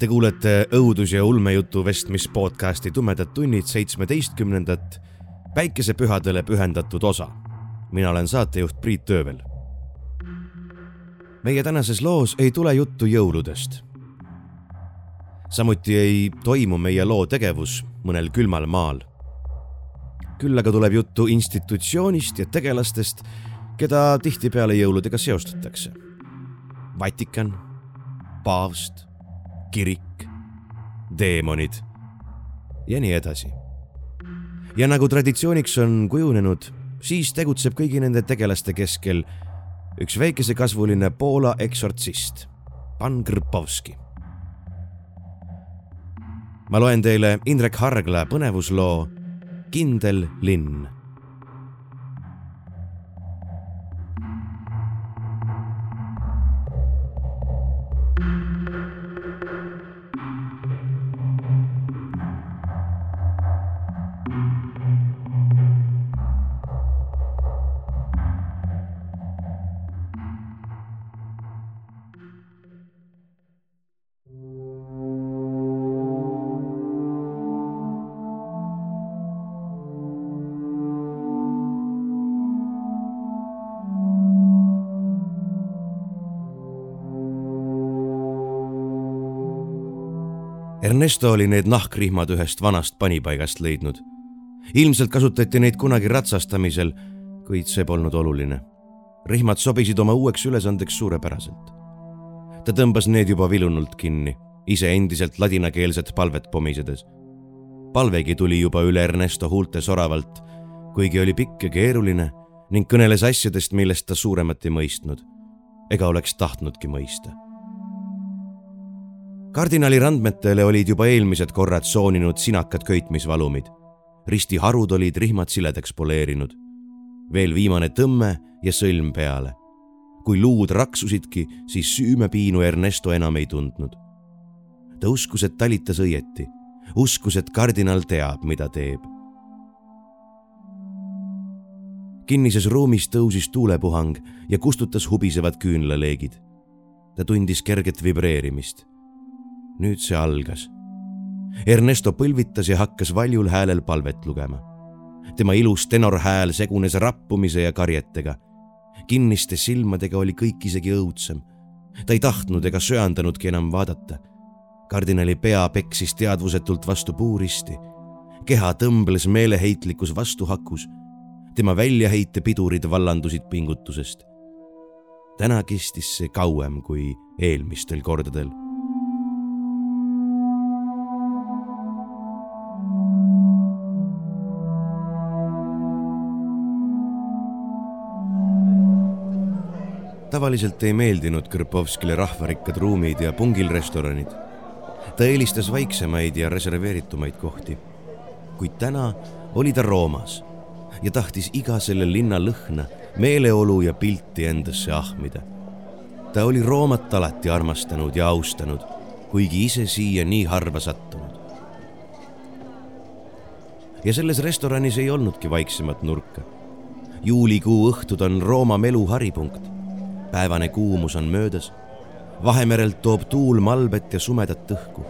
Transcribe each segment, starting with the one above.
Te kuulete õudus- ja ulmejutu vestmis podcasti Tumedad tunnid seitsmeteistkümnendat päikesepühadele pühendatud osa. mina olen saatejuht Priit Öövel. meie tänases loos ei tule juttu jõuludest. samuti ei toimu meie loo tegevus mõnel külmal maal. küll aga tuleb juttu institutsioonist ja tegelastest, keda tihtipeale jõuludega seostatakse. Vatikan paavst, kirik, teemonid ja nii edasi. ja nagu traditsiooniks on kujunenud, siis tegutseb kõigi nende tegelaste keskel üks väikesekasvuline Poola eksortsist, Pan Krpovski. ma loen teile Indrek Hargla põnevusloo Kindel linn Ernesto oli need nahkrihmad ühest vanast panipaigast leidnud. ilmselt kasutati neid kunagi ratsastamisel, kuid see polnud oluline. rihmad sobisid oma uueks ülesandeks suurepäraselt. ta tõmbas need juba vilunult kinni, ise endiselt ladinakeelset palvet pomisedes. palvegi tuli juba üle Ernesto huulte soravalt, kuigi oli pikk ja keeruline ning kõneles asjadest, millest ta suuremat ei mõistnud ega oleks tahtnudki mõista kardinali randmetele olid juba eelmised korrad sooninud sinakad köitmisvalumid. ristiharud olid rihmad siledaks poleerinud. veel viimane tõmme ja sõlm peale. kui luud raksusidki, siis süümepiinu Ernesto enam ei tundnud. ta uskus, et talitas õieti, uskus, et kardinal teab, mida teeb. kinnises ruumis tõusis tuulepuhang ja kustutas hubisevad küünlaleegid. ta tundis kerget vibreerimist nüüd see algas. Ernesto põlvitas ja hakkas valjul häälel palvet lugema. tema ilus tenorhääl segunes rappumise ja karjetega. kinniste silmadega oli kõik isegi õudsem. ta ei tahtnud ega söandanudki enam vaadata. kardinali pea peksis teadvusetult vastu puuristi. keha tõmbles meeleheitlikus vastuhakus. tema väljaheitepidurid vallandusid pingutusest. täna kestis see kauem kui eelmistel kordadel tavaliselt ei meeldinud Krpovskile rahvarikkad ruumid ja pungilrestoranid. ta eelistas vaiksemaid ja reserveeritumaid kohti. kuid täna oli ta Roomas ja tahtis iga selle linna lõhna, meeleolu ja pilti endasse ahmida. ta oli Roomat alati armastanud ja austanud, kuigi ise siia nii harva sattunud. ja selles restoranis ei olnudki vaiksemat nurka. juulikuu õhtud on Rooma melu haripunkt päevane kuumus on möödas. Vahemerelt toob tuul malbet ja sumedat õhku.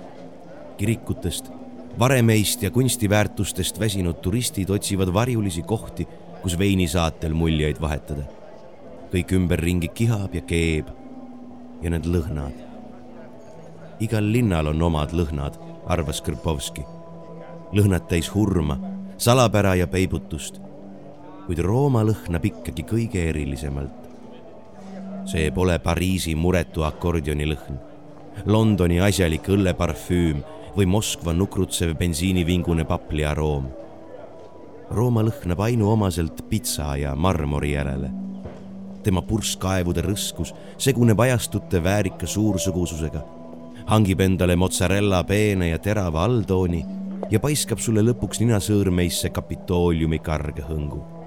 kirikutest, varemeist ja kunstiväärtustest väsinud turistid otsivad varjulisi kohti, kus veinisaatel muljeid vahetada. kõik ümberringi kihab ja keeb. ja need lõhnad. igal linnal on omad lõhnad, arvas Krpovski. lõhnad täis hurma, salapära ja peibutust. kuid Rooma lõhnab ikkagi kõige erilisemalt see pole Pariisi muretu akordioni lõhn, Londoni asjalik õlleparfüüm või Moskva nukrutsev bensiinivingune papli aroom. Rooma lõhnab ainuomaselt pitsa ja marmori järele. tema purskkaevude rõskus seguneb ajastute väärika suursugususega. hangib endale mozzarella peene ja terava alltooni ja paiskab sulle lõpuks ninasõõrmeisse Kapitooliumi karge hõngu.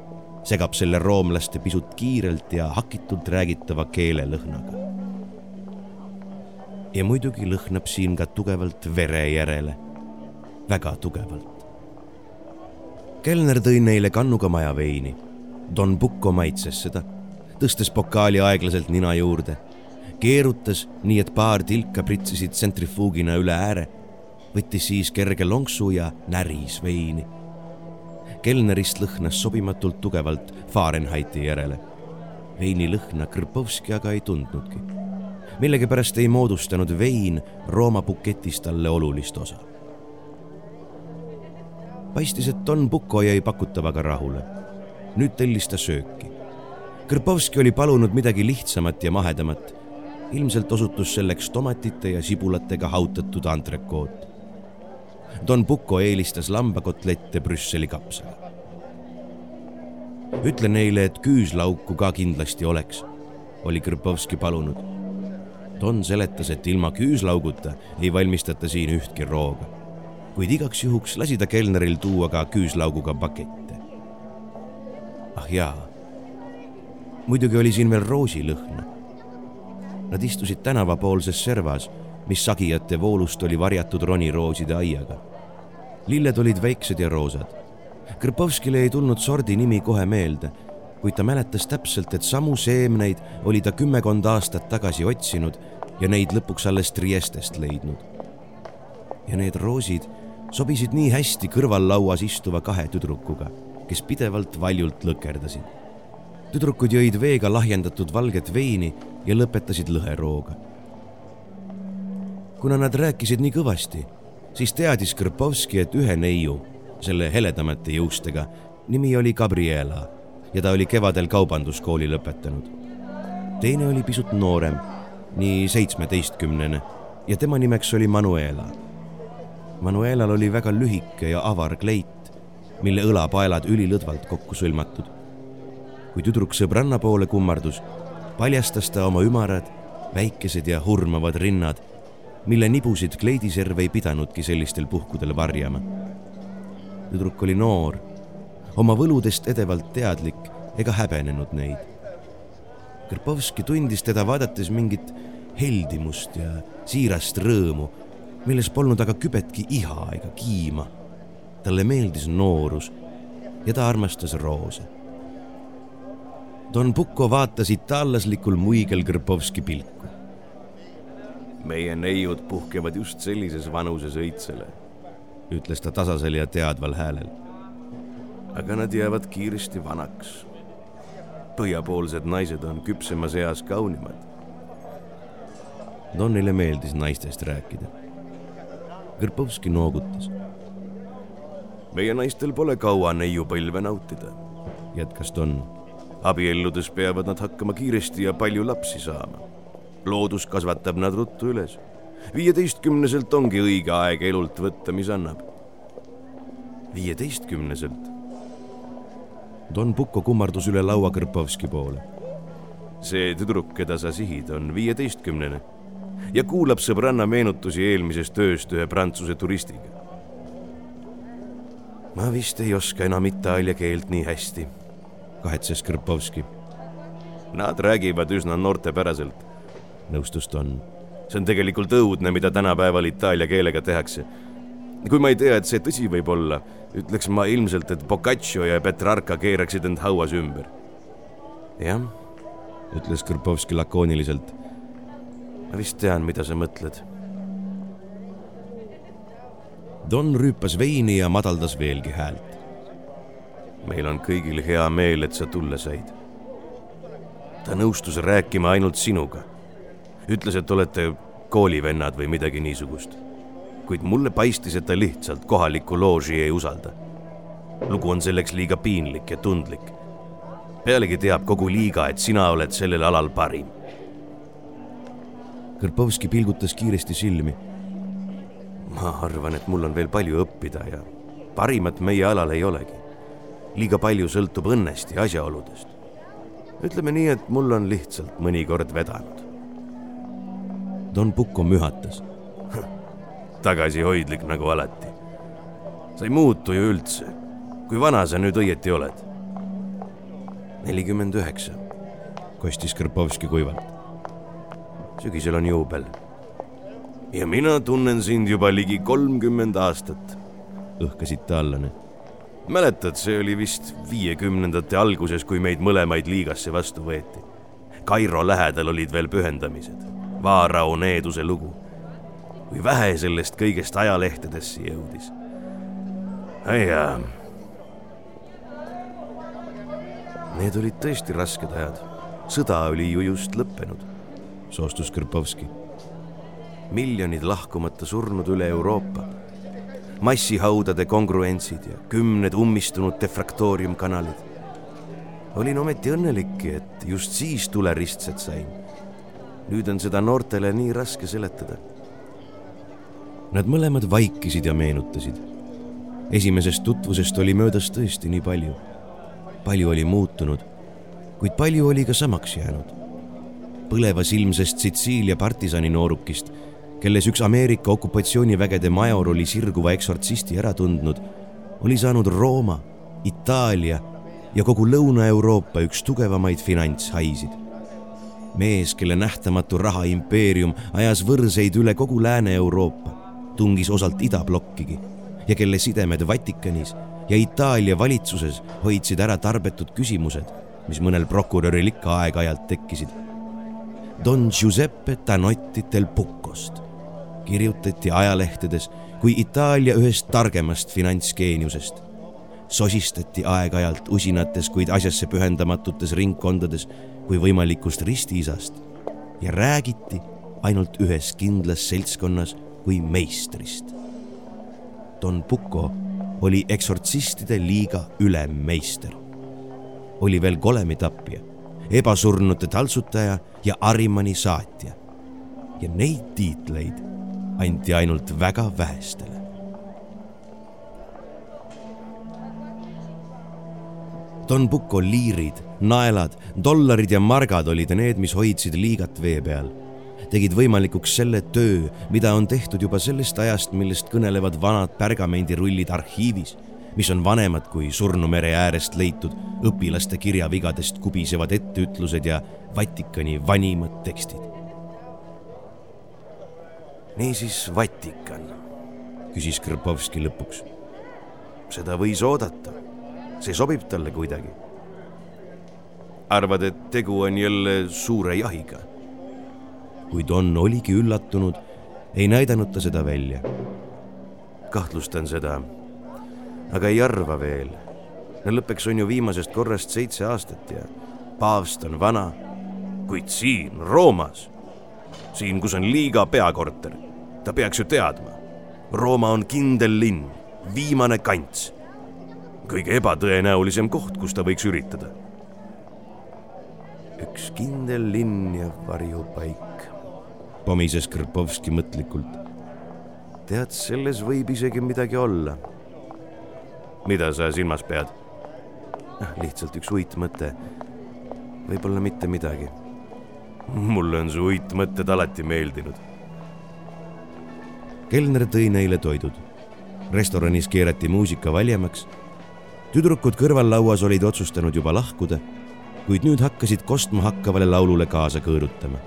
Segab selle roomlaste pisut kiirelt ja hakitult räägitava keelelõhnaga. ja muidugi lõhnab siin ka tugevalt vere järele, väga tugevalt. kelner tõi neile kannuga majaveini. Don Pucco maitses seda, tõstes pokaali aeglaselt nina juurde, keerutas nii, et paar tilka pritsisid tsentrifuugina üle ääre võttis siis kerge lonksu ja näris veini. Kelnerist lõhnas sobimatult tugevalt Fahrenheiti järele. veini lõhna Krpovski aga ei tundnudki. millegipärast ei moodustanud vein Rooma buketist talle olulist osa. paistis, et Don Bucco jäi pakutavaga rahule. nüüd tellis ta sööki. Krpovski oli palunud midagi lihtsamat ja mahedamat ilmselt osutus selleks tomatite ja sibulatega hautatud antrekoot. Don Pucco eelistas lambakotlette Brüsseli kapsaga. ütle neile, et küüslauku ka kindlasti oleks, oli Krpovski palunud. Don seletas, et ilma küüslauguta ei valmistata siin ühtki rooga, kuid igaks juhuks lasi ta kelneril tuua ka küüslauguga pakette. ah jaa, muidugi oli siin veel roosilõhna. Nad istusid tänavapoolses servas mis sagijate voolust oli varjatud ronirooside aiaga. Lilled olid väiksed ja roosad. Krpovskile ei tulnud sordi nimi kohe meelde, kuid ta mäletas täpselt, et samu seemneid oli ta kümmekond aastat tagasi otsinud ja neid lõpuks alles Triestest leidnud. ja need roosid sobisid nii hästi kõrvallauas istuva kahe tüdrukuga, kes pidevalt valjult lõkerdasid. tüdrukud jõid veega lahjendatud valget veini ja lõpetasid lõherooga kuna nad rääkisid nii kõvasti, siis teadis Krpovski, et ühe neiu, selle heledamate juustega, nimi oli Gabriela ja ta oli kevadel kaubanduskooli lõpetanud. teine oli pisut noorem, nii seitsmeteistkümnene ja tema nimeks oli Manuela. Manuelal oli väga lühike ja avar kleit, mille õlapaelad ülilõdvalt kokku sõlmatud. kui tüdruk sõbranna poole kummardus, paljastas ta oma ümarad, väikesed ja hurmavad rinnad mille nibusid kleidiserv ei pidanudki sellistel puhkudel varjama. tüdruk oli noor, oma võludest edevalt teadlik ega häbenenud neid. Krpovski tundis teda vaadates mingit heldimust ja siirast rõõmu, milles polnud aga kübetki iha ega kiima. talle meeldis noorus ja ta armastas roose. Don Pucco vaatas itaallaslikul muigel Krpovski pilku meie neiud puhkevad just sellises vanuses õitsele, ütles ta tasasel ja teadval häälel. aga nad jäävad kiiresti vanaks. põhjapoolsed naised on küpsemas eas kaunimad. Donnile meeldis naistest rääkida. Kõrpovski noogutas. meie naistel pole kaua neiupõlve nautida, jätkas Don. abielludes peavad nad hakkama kiiresti ja palju lapsi saama loodus kasvatab nad ruttu üles. viieteistkümneselt ongi õige aeg elult võtta, mis annab. viieteistkümneselt? Don Pucco kummardus üle laua Kõrpovski poole. see tüdruk, keda sa sihid, on viieteistkümnene ja kuulab sõbranna meenutusi eelmisest ööst ühe prantsuse turistiga. ma vist ei oska enam itaalia keelt nii hästi, kahetses Kõrpovski. Nad räägivad üsna noortepäraselt nõustus Don. see on tegelikult õudne, mida tänapäeval itaalia keelega tehakse. kui ma ei tea, et see tõsi võib olla, ütleks ma ilmselt, et Boccaccio ja Petrarca keeraksid end hauas ümber. jah, ütles Krpovski lakooniliselt. ma vist tean, mida sa mõtled. Don rüüpas veini ja madaldas veelgi häält. meil on kõigil hea meel, et sa tulla said. ta nõustus rääkima ainult sinuga ütles, et olete koolivennad või midagi niisugust. kuid mulle paistis, et ta lihtsalt kohalikku looži ei usalda. lugu on selleks liiga piinlik ja tundlik. pealegi teab kogu liiga, et sina oled sellel alal parim. Kõrpovski pilgutas kiiresti silmi. ma arvan, et mul on veel palju õppida ja parimat meie alal ei olegi. liiga palju sõltub õnnest ja asjaoludest. ütleme nii, et mul on lihtsalt mõnikord vedanud Don Pucco mühatas. tagasihoidlik nagu alati. sa ei muutu ju üldse. kui vana sa nüüd õieti oled? nelikümmend üheksa, kostis Krpovski kuivalt. sügisel on juubel. ja mina tunnen sind juba ligi kolmkümmend aastat, õhkasid taallane. mäletad, see oli vist viiekümnendate alguses, kui meid mõlemaid liigasse vastu võeti. Kairo lähedal olid veel pühendamised, Vaarao needuse lugu kui vähe sellest kõigest ajalehtedesse jõudis. jaa. Need olid tõesti rasked ajad. sõda oli ju just lõppenud, soostus Krpovski. miljonid lahkumata surnud üle Euroopa, massihaudade kongruentsid ja kümned ummistunud defraktooriumkanalid. olin ometi õnnelik, et just siis tuleristsed sain. Nüüd on seda noortele nii raske seletada Nad mõlemad vaikisid ja meenutasid. esimesest tutvusest oli möödas tõesti nii palju. palju oli muutunud, kuid palju oli ka samaks jäänud. põlevasilmsest Sitsiilia partisani noorukist, kelles üks Ameerika okupatsioonivägede major oli sirguva eksortsisti ära tundnud, oli saanud Rooma, Itaalia ja kogu Lõuna-Euroopa üks tugevamaid finantshaisid mees, kelle nähtamatu rahaimpeerium ajas võrseid üle kogu Lääne-Euroopa tungis osalt idablokkigi ja kelle sidemed Vatikanis ja Itaalia valitsuses hoidsid ära tarbetud küsimused, mis mõnel prokuröril ikka aeg-ajalt tekkisid. Don Giuseppe Tanotti del Puccost kirjutati ajalehtedes kui Itaalia ühest targemast finantsgeeniusest. sosistati aeg-ajalt usinates, kuid asjasse pühendamatutes ringkondades kui võimalikust ristiisast ja räägiti ainult ühes kindlas seltskonnas kui meistrist. Don Pucco oli eksortsistide liiga ülemmeister. oli veel kolemitapja, ebasurnute taltsutaja ja Arimani saatja. ja neid tiitleid anti ainult väga vähestele. Don Pucco liirid, naelad, dollarid ja margad olid need, mis hoidsid liigat vee peal tegid võimalikuks selle töö, mida on tehtud juba sellest ajast, millest kõnelevad vanad pärgamendirullid arhiivis, mis on vanemad kui surnumere äärest leitud õpilaste kirjavigadest kubisevad etteütlused ja Vatikani vanimad tekstid. niisiis Vatikan, küsis Krpovski lõpuks. seda võis oodata, see sobib talle kuidagi. arvad, et tegu on jälle suure jahiga kui Don oligi üllatunud, ei näidanud ta seda välja. kahtlustan seda, aga ei arva veel. lõppeks on ju viimasest korrast seitse aastat ja paavst on vana. kuid siin Roomas, siin, kus on liiga peakorter, ta peaks ju teadma. Rooma on kindel linn, viimane kants. Kõige ebatõenäolisem koht, kus ta võiks üritada üks kindel linn ja varjupaik pomises Krpovski mõtlikult. tead, selles võib isegi midagi olla. mida sa silmas pead? Ah, lihtsalt üks uitmõte. võib-olla mitte midagi. mulle on su uitmõtted alati meeldinud. kelner tõi neile toidud. restoranis keerati muusika valjemaks. Tüdrukud kõrvallauas olid otsustanud juba lahkuda, kuid nüüd hakkasid kostma hakkavale laulule kaasa kõõrutama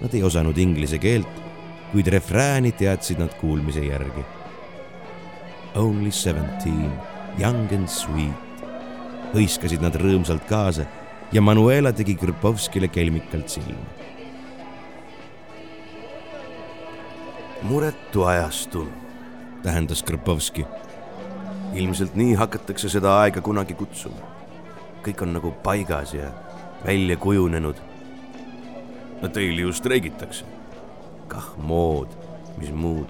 Nad ei osanud inglise keelt, kuid refrääni teadsid nad kuulmise järgi. Only seventeen, young and sweet, hõiskasid nad rõõmsalt kaasa ja Manuela tegi Krpovskile kelmikalt silma. muretu ajastu, tähendas Krpovski. Ilmselt nii hakatakse seda aega kunagi kutsuma. kõik on nagu paigas ja välja kujunenud Teil ju streigitakse. kah mood, mis muud.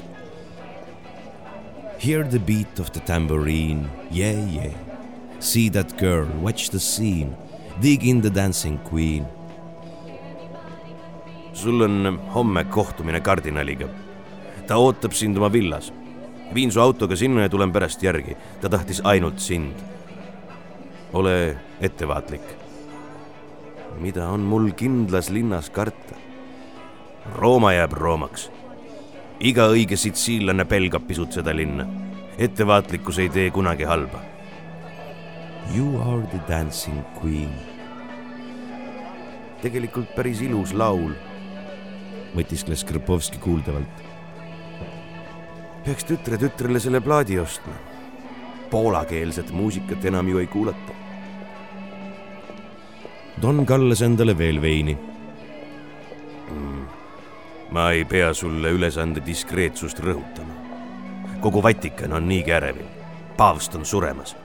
Hear the beat of the tambourine, yeah, yeah. See that girl, watch the scene, dig in the dancing queen. sul on homme kohtumine kardinaliga. ta ootab sind oma villas. Viin su autoga sinna ja tulen pärast järgi. ta tahtis ainult sind. ole ettevaatlik mida on mul kindlas linnas karta? Rooma jääb Roomaks. iga õige sitsiillane pelgab pisut seda linna. ettevaatlikkus ei tee kunagi halba. You are the dancing queen. tegelikult päris ilus laul, mõtiskles Krpovski kuuldavalt. Peaks tütre tütrele selle plaadi ostma. poolakeelset muusikat enam ju ei kuulata. Don kallas endale veel veini mm ma ei pea sulle ülesande diskreetsust rõhutama. kogu Vatikan on niigi ärevil. paavst on suremas.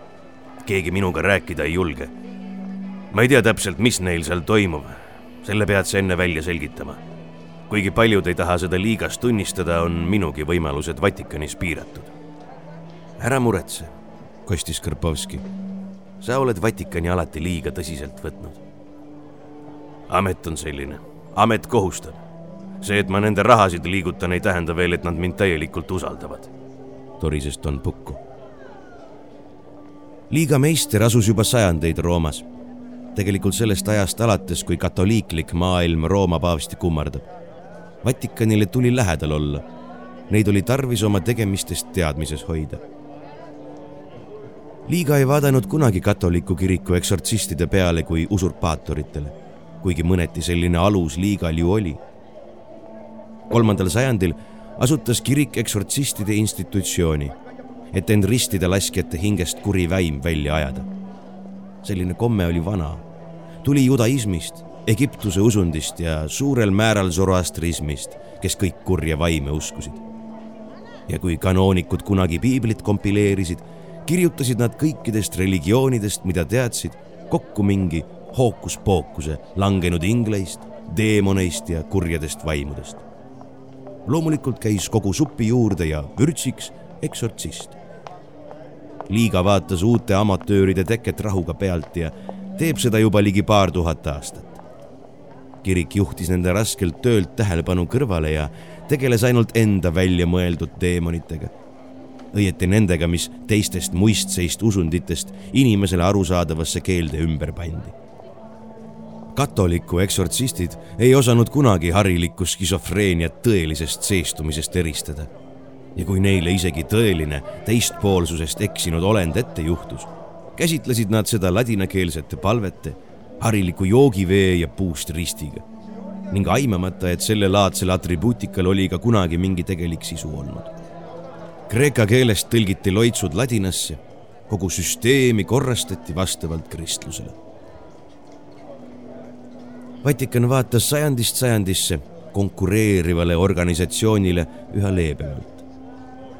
keegi minuga rääkida ei julge. ma ei tea täpselt, mis neil seal toimub. selle pead sa enne välja selgitama. Kuigi paljud ei taha seda liigas tunnistada, on minugi võimalused Vatikanis piiratud. ära muretse, kostis Karpovski. sa oled Vatikani alati liiga tõsiselt võtnud. amet on selline, amet kohustab see, et ma nende rahasid liigutan, ei tähenda veel, et nad mind täielikult usaldavad. torises Don Pucco. liiga meister asus juba sajandeid Roomas. tegelikult sellest ajast alates, kui katoliiklik maailm Rooma paavsti kummardab. Vatikanile tuli lähedal olla. Neid oli tarvis oma tegemistest teadmises hoida. liiga ei vaadanud kunagi katoliku kiriku eksortsistide peale kui usurpaatoritele, kuigi mõneti selline alus liigal ju oli kolmandal sajandil asutas kirik eksortsistide institutsiooni, et end ristide laskjate hingest kuri väim välja ajada. selline komme oli vana, tuli judaismist, Egiptuse usundist ja suurel määral zoroastrismist, kes kõik kurja vaime uskusid. ja kui kanoonikud kunagi piiblit kompileerisid, kirjutasid nad kõikidest religioonidest, mida teadsid, kokku mingi hookuspookuse langenud ingleist, teemoneist ja kurjadest vaimudest loomulikult käis kogu supi juurde ja vürtsiks eksortsist. liiga vaatas uute amatööride teket rahuga pealt ja teeb seda juba ligi paar tuhat aastat. Kirik juhtis nende raskelt töölt tähelepanu kõrvale ja tegeles ainult enda välja mõeldud teemonitega. õieti nendega, mis teistest muistseist usunditest inimesele arusaadavasse keelde ümber pandi katoliku eksortsistid ei osanud kunagi harilikku skisofreeniat tõelisest seestumisest eristada. ja kui neile isegi tõeline teistpoolsusest eksinud olend ette juhtus, käsitlesid nad seda ladinakeelsete palvete, hariliku joogivee ja puust ristiga ning aimamata, et sellelaadsel atribuutikal oli ka kunagi mingi tegelik sisu olnud. Kreeka keelest tõlgiti loitsud ladinasse, kogu süsteemi korrastati vastavalt kristlusele Vatikan vaatas sajandist sajandisse konkureerivale organisatsioonile üha leebemalt.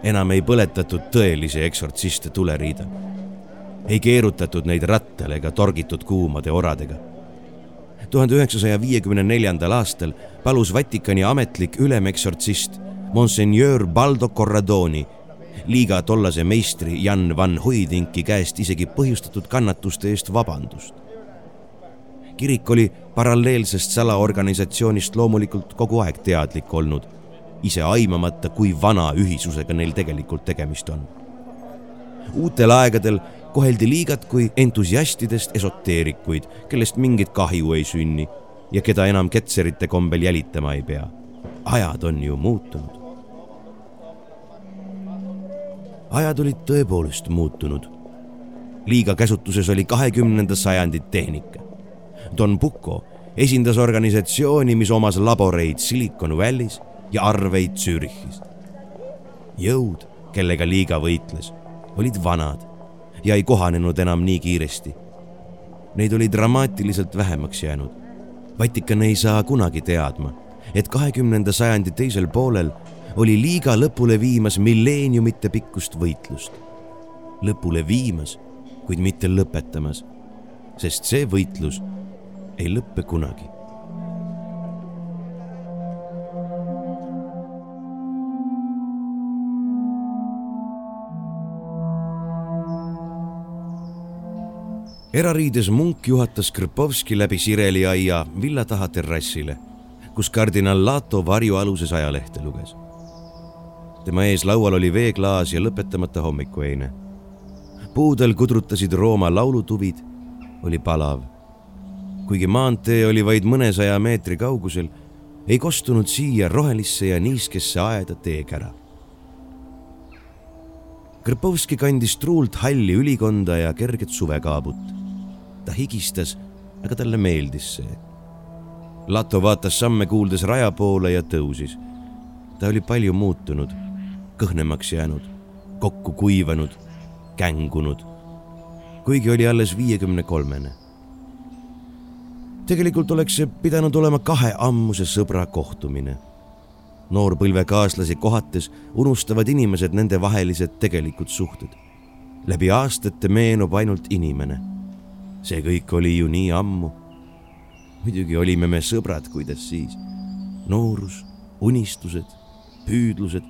enam ei põletatud tõelisi eksortsiste tuleriidal. Ei keerutatud neid rattal ega torgitud kuumade oradega. tuhande üheksasaja viiekümne neljandal aastal palus Vatikani ametlik ülemeksortsist Monseigneur Baldo Corradoni liiga tollase meistri Jan van Huydinki käest isegi põhjustatud kannatuste eest vabandust kirik oli paralleelsest salaorganisatsioonist loomulikult kogu aeg teadlik olnud, ise aimamata, kui vana ühisusega neil tegelikult tegemist on. uutel aegadel koheldi liigat kui entusiastidest esoteerikuid, kellest mingit kahju ei sünni ja keda enam ketserite kombel jälitama ei pea. ajad on ju muutunud. ajad olid tõepoolest muutunud. liiga käsutuses oli kahekümnenda sajandi tehnika Don Bucco esindas organisatsiooni, mis omas laboreid Silicon Valley's ja arveid Zürichis. jõud, kellega liiga võitles, olid vanad ja ei kohanenud enam nii kiiresti. Neid oli dramaatiliselt vähemaks jäänud. Vatikan ei saa kunagi teadma, et kahekümnenda sajandi teisel poolel oli liiga lõpule viimas milleeniumite pikkust võitlust. lõpule viimas, kuid mitte lõpetamas, sest see võitlus ei lõppe kunagi. Erariides munk juhatas Krpovski läbi Sireli aia villa taha terrassile, kus kardinal Lato varjualuses ajalehte luges. tema ees laual oli veeklaas ja lõpetamata hommikueine. puudel kudrutasid Rooma laulutuvid, oli palav kuigi maantee oli vaid mõnesaja meetri kaugusel, ei kostunud siia rohelisse ja niiskesse aeda teekära. Krpovski kandis truult halli ülikonda ja kerget suvekaabut. Ta higistas, aga talle meeldis see. Lato vaatas samme kuuldes raja poole ja tõusis. ta oli palju muutunud, kõhnemaks jäänud, kokku kuivanud, kängunud, kuigi oli alles viiekümne kolmene tegelikult oleks see pidanud olema kahe ammuse sõbra kohtumine. noorpõlvekaaslasi kohates unustavad inimesed nendevahelised tegelikud suhted. läbi aastate meenub ainult inimene. See kõik oli ju nii ammu. muidugi olime me sõbrad, kuidas siis. noorus, unistused, püüdlused.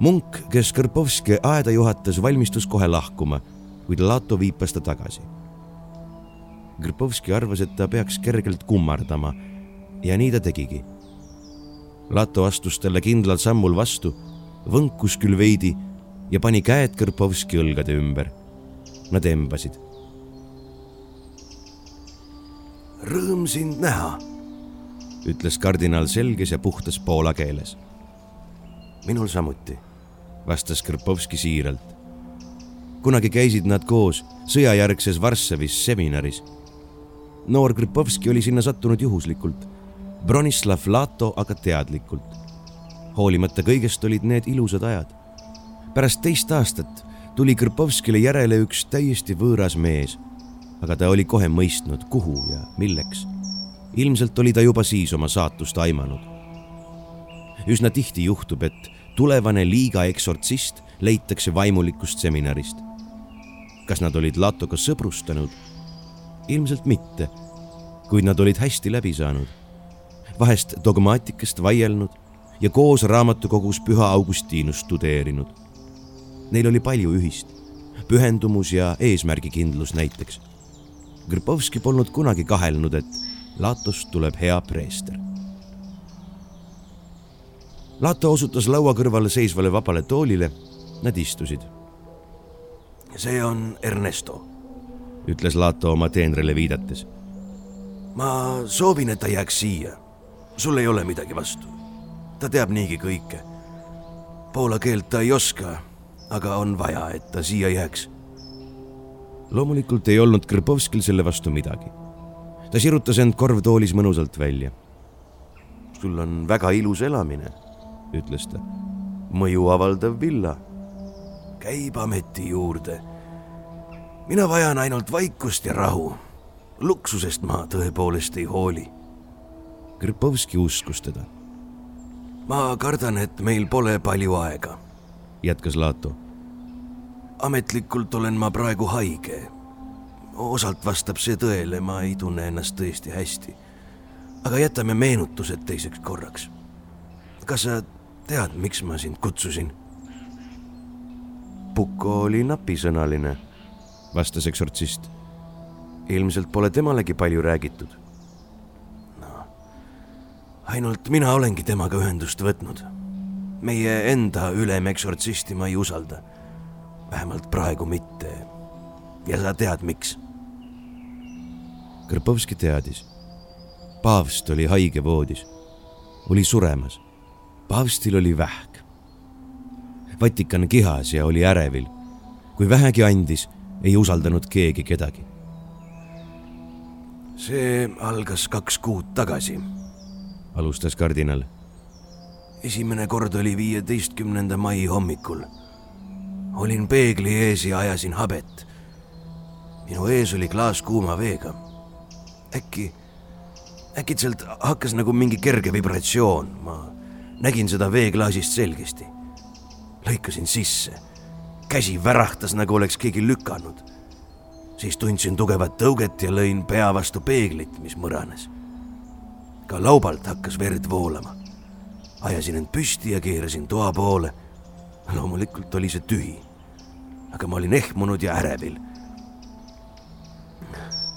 munk, kes Kõrpovski aeda juhatas, valmistus kohe lahkuma, kuid Lato viipas ta tagasi Grpovski arvas, et ta peaks kergelt kummardama ja nii ta tegigi. Lato astus talle kindlal sammul vastu, võnkus küll veidi ja pani käed Kõrpovski õlgade ümber. Nad embasid. Rõõm sind näha, ütles kardinal selges ja puhtas poola keeles. minul samuti, vastas Kõrpovski siiralt. kunagi käisid nad koos sõjajärgses Varssavis seminaris noor Kripovski oli sinna sattunud juhuslikult, Bronislav Lato aga teadlikult. hoolimata kõigest olid need ilusad ajad. pärast teist aastat tuli Kripovskile järele üks täiesti võõras mees, aga ta oli kohe mõistnud, kuhu ja milleks. ilmselt oli ta juba siis oma saatust aimanud. üsna tihti juhtub, et tulevane liiga eksortsist leitakse vaimulikust seminarist. kas nad olid Latoga sõbrustanud ilmselt mitte, kuid nad olid hästi läbi saanud. vahest dogmaatikast vaielnud ja koos raamatukogus Püha Augustinust studeerinud. Neil oli palju ühist, pühendumus ja eesmärgikindlus näiteks. Grpovski polnud kunagi kahelnud, et Latost tuleb hea preester. Lato osutas laua kõrvale seisvale vabale toolile. Nad istusid. see on Ernesto ütles Lato oma teenrile viidates. ma soovin, et ta jääks siia. sul ei ole midagi vastu. ta teab niigi kõike. Poola keelt ta ei oska, aga on vaja, et ta siia jääks. Loomulikult ei olnud Krpovskil selle vastu midagi. ta sirutas end korvtoolis mõnusalt välja. sul on väga ilus elamine, ütles ta. mõju avaldav villa. käib ameti juurde mina vajan ainult vaikust ja rahu. luksusest ma tõepoolest ei hooli. Kripovski uskus teda. ma kardan, et meil pole palju aega, jätkas Lato. Ametlikult olen ma praegu haige. osalt vastab see tõele, ma ei tunne ennast tõesti hästi. aga jätame meenutused teiseks korraks. kas sa tead, miks ma sind kutsusin? Puko oli napisõnaline vastas eksortsist. ilmselt pole temalegi palju räägitud. no, ainult mina olengi temaga ühendust võtnud. meie enda ülemeksortsisti ma ei usalda. Vähemalt praegu mitte. ja sa tead, miks? Krpovski teadis. paavst oli haige voodis, oli suremas. paavstil oli vähk. Vatikan kihas ja oli ärevil. kui vähegi andis ei usaldanud keegi kedagi. see algas kaks kuud tagasi, alustas kardinal. esimene kord oli viieteistkümnenda mai hommikul. Olin peegli ees ja ajasin habet. minu ees oli klaas kuuma veega. äkki, äkitselt hakkas nagu mingi kerge vibratsioon, ma nägin seda veeklaasist selgesti. lõikasin sisse käsi värahtas, nagu oleks keegi lükanud. siis tundsin tugevat tõuget ja lõin pea vastu peeglit, mis mõranes. ka laubalt hakkas verd voolama. ajasin end püsti ja keerasin toa poole. loomulikult oli see tühi. Aga ma olin ehmunud ja ärevil.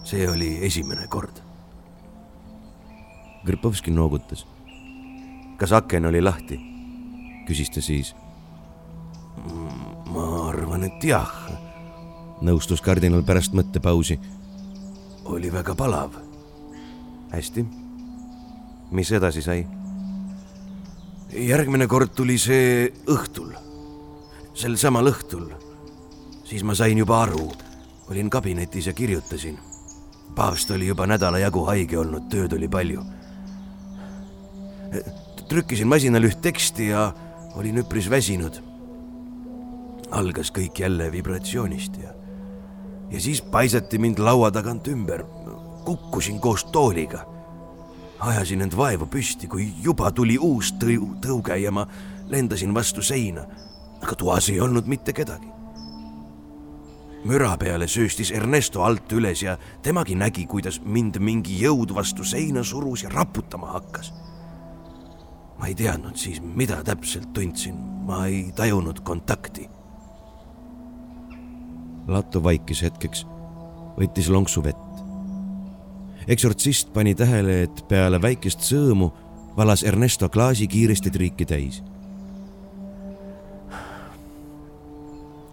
see oli esimene kord. Grpovski noogutas. kas aken oli lahti? küsis ta siis ma arvan, et jah, nõustus kardinal pärast mõttepausi. oli väga palav. hästi. mis edasi sai? järgmine kord tuli see õhtul, sel samal õhtul. Siis ma sain juba aru, olin kabinetis ja kirjutasin. paavst oli juba nädala jagu haige olnud, tööd oli palju. trükkisin masinal üht teksti ja olin üpris väsinud. algas kõik jälle vibratsioonist ja, ja siis paisati mind laua tagant ümber. kukkusin koos tooliga ajasin end vaevu püsti, kui juba tuli uus tõu-, tõuge ja ma lendasin vastu seina. aga toas ei olnud mitte kedagi. Müra peale sööstis Ernesto alt üles ja temagi nägi, kuidas mind mingi jõud vastu seina surus ja raputama hakkas. ma ei teadnud siis, mida täpselt tundsin, ma ei tajunud kontakti. Latto vaikis hetkeks, võttis lonksu vett eksortsist pani tähele, et peale väikest sõõmu valas Ernesto klaasi kiiresti triiki täis.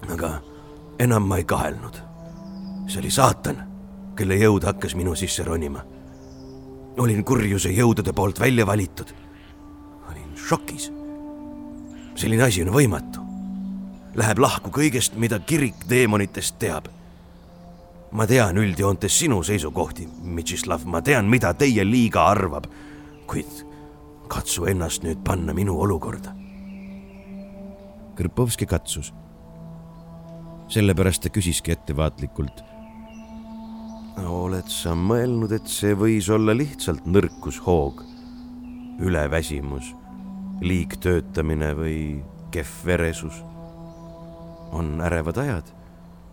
aga enam ma ei kahelnud. see oli saatan, kelle jõud hakkas minu sisse ronima. olin kurjuse jõudude poolt välja valitud. olin šokis. selline asi on võimatu. Läheb lahku kõigest, mida kirik teemonitest teab ma tean üldjoontes sinu seisukohti, Mitšislav, ma tean, mida teie liiga arvab, kuid katsu ennast nüüd panna minu olukorda. Krpovski katsus. Sellepärast ta küsiski ettevaatlikult. oled sa mõelnud, et see võis olla lihtsalt nõrkushoog, üleväsimus, liigtöötamine või kehv veresus? on ärevad ajad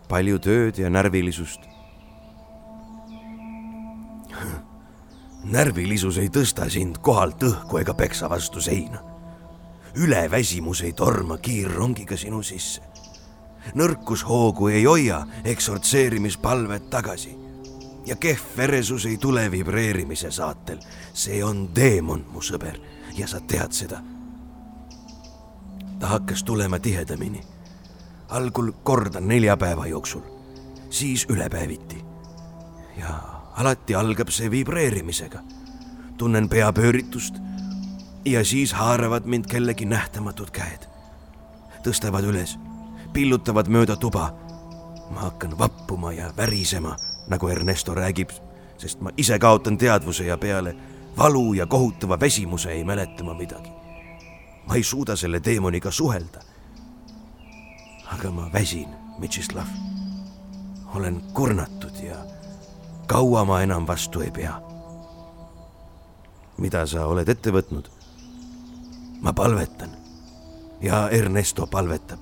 palju tööd ja närvilisust. närvilisus ei tõsta sind kohalt õhku ega peksa vastu seina. üleväsimus ei torma kiirrongiga sinu sisse. Nõrkushoogu ei hoia eksortseerimispalvet tagasi ja kehv veresus ei tule vibreerimise saatel. see on teemon, mu sõber, ja sa tead seda. ta hakkas tulema tihedamini algul korda nelja päeva jooksul, siis ülepäeviti. ja alati algab see vibreerimisega. tunnen peapööritust ja siis haaravad mind kellegi nähtamatud käed. tõstavad üles, pillutavad mööda tuba. ma hakkan vappuma ja värisema, nagu Ernesto räägib, sest ma ise kaotan teadvuse ja peale valu ja kohutava väsimuse ei mäleta ma midagi. ma ei suuda selle teemoniga suhelda aga ma väsin, Mitšislav. olen kurnatud ja kaua ma enam vastu ei pea. mida sa oled ette võtnud? ma palvetan ja Ernesto palvetab.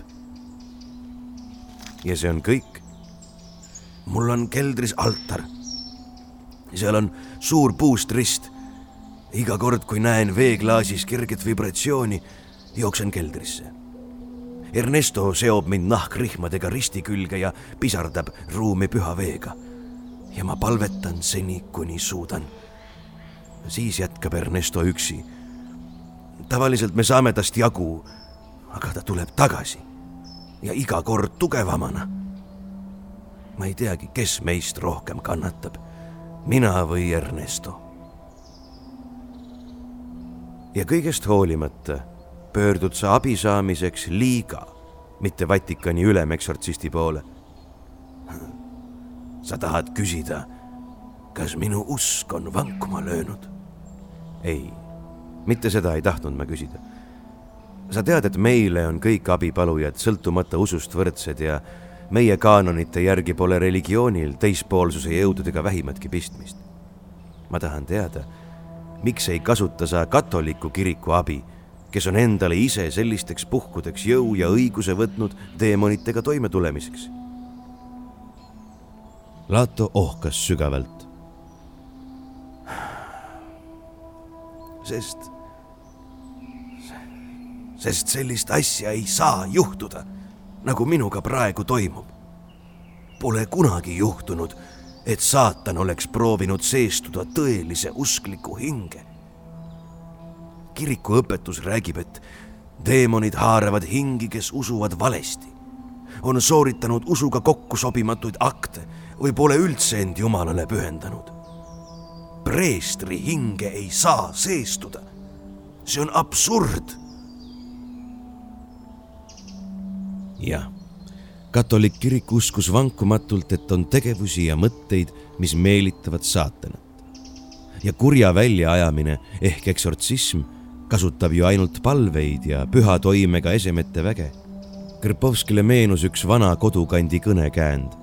Ja see on kõik? mul on keldris altar. seal on suur puust rist. iga kord, kui näen veeklaasis kerget vibratsiooni, jooksen keldrisse Ernesto seob mind nahkrihmadega risti külge ja pisardab ruumi püha veega. ja ma palvetan seni, kuni suudan. siis jätkab Ernesto üksi. tavaliselt me saame tast jagu, aga ta tuleb tagasi ja iga kord tugevamana. ma ei teagi, kes meist rohkem kannatab, mina või Ernesto. ja kõigest hoolimata pöördud sa abi saamiseks liiga, mitte Vatikani ülemeksortsisti poole. sa tahad küsida, kas minu usk on vankuma löönud? ei, mitte seda ei tahtnud ma küsida. Sa tead, et meile on kõik abipalujad sõltumata usust võrdsed ja meie kaanonite järgi pole religioonil teispoolsuse jõududega vähimatki pistmist. ma tahan teada, miks ei kasuta sa katoliku kiriku abi kes on endale ise sellisteks puhkudeks jõu ja õiguse võtnud teemonitega toimetulemiseks. Lato ohkas sügavalt. sest, sest sellist asja ei saa juhtuda, nagu minuga praegu toimub. Pole kunagi juhtunud, et saatan oleks proovinud seestuda tõelise uskliku hinge kiriku õpetus räägib, et teemonid haaravad hingi, kes usuvad valesti, on sooritanud usuga kokku sobimatuid akte või pole üldse end Jumalale pühendanud. preestri hinge ei saa seestuda. see on absurd. Jah, katolik kirik uskus vankumatult, et on tegevusi ja mõtteid, mis meelitavad saatanat. ja kurja väljaajamine ehk eksortsism kasutab ju ainult palveid ja püha toimega esemete väge. Krpovskile meenus üks vana kodukandi kõnekäänd.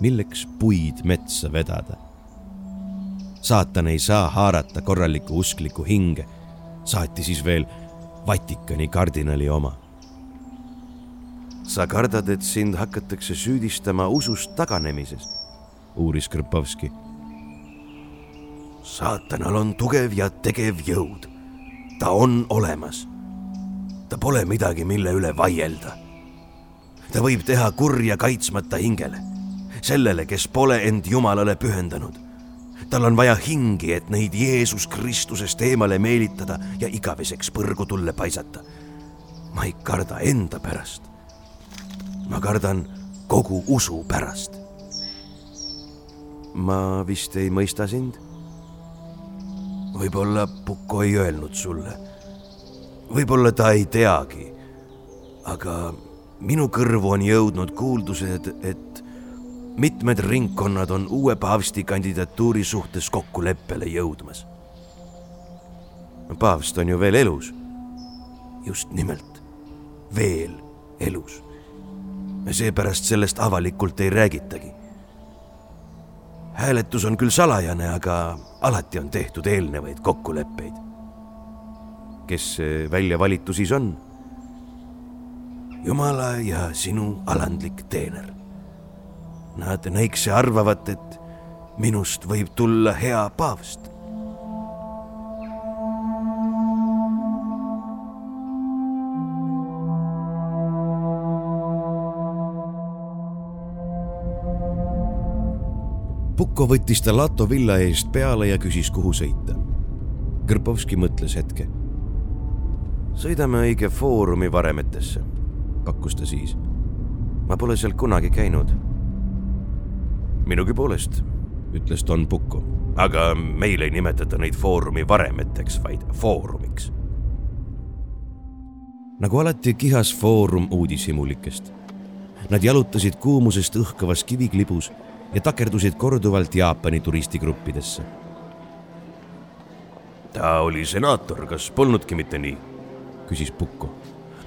milleks puid metsa vedada? saatan ei saa haarata korralikku usklikku hinge, saati siis veel Vatikani kardinali oma. Sa kardad, et sind hakatakse süüdistama usust taganemises? uuris Krpovski. saatanal on tugev ja tegev jõud ta on olemas. ta pole midagi, mille üle vaielda. ta võib teha kurja kaitsmata hingele, sellele, kes pole end Jumalale pühendanud. tal on vaja hingi, et neid Jeesus Kristusest eemale meelitada ja igaveseks põrgu tulle paisata. ma ei karda enda pärast. Ma kardan kogu usu pärast. ma vist ei mõista sind võib-olla Puko ei öelnud sulle. võib-olla ta ei teagi. aga minu kõrvu on jõudnud kuuldused, et mitmed ringkonnad on uue paavsti kandidatuuri suhtes kokkuleppele jõudmas. paavst on ju veel elus. just nimelt, veel elus. Seepärast sellest avalikult ei räägitagi hääletus on küll salajane, aga alati on tehtud eelnevaid kokkuleppeid. kes see väljavalitu siis on? Jumala ja sinu alandlik teener. Nad näikse arvavad, et minust võib tulla hea paavst Puko võttis ta Lato villa eest peale ja küsis, kuhu sõita. Kõrpovski mõtles hetke. sõidame õige Foorumi varemetesse, pakkus ta siis. ma pole seal kunagi käinud. minugi poolest, ütles Don Puko, aga meil ei nimetata neid Foorumi varemeteks, vaid Foorumiks. nagu alati kihas Foorum uudishimulikest. Nad jalutasid kuumusest õhkavas kiviklibus ja takerdusid korduvalt Jaapani turistigruppidesse. ta oli senaator, kas polnudki mitte nii? küsis Pukko.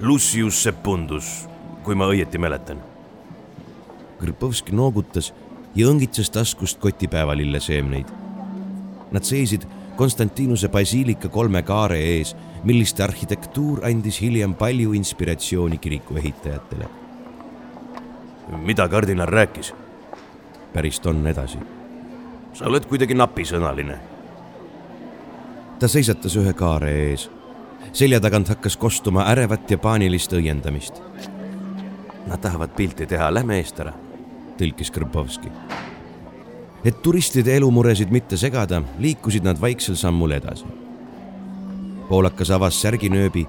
Lucius Secundus, kui ma õieti mäletan. Krpovski noogutas ja õngitses taskust kotipäevalille seemneid. Nad seisid Konstantinuse basiilika kolme kaare ees, milliste arhitektuur andis hiljem palju inspiratsiooni kiriku ehitajatele. mida kardinal rääkis? Päris tonn edasi. sa oled kuidagi napisõnaline. ta seisatas ühe kaare ees. selja tagant hakkas kostuma ärevat ja paanilist õiendamist. Nad tahavad pilti teha, lähme eest ära, tõlkis Krpovski. et turistide elumuresid mitte segada, liikusid nad vaiksel sammul edasi. poolakas avas särginööbi,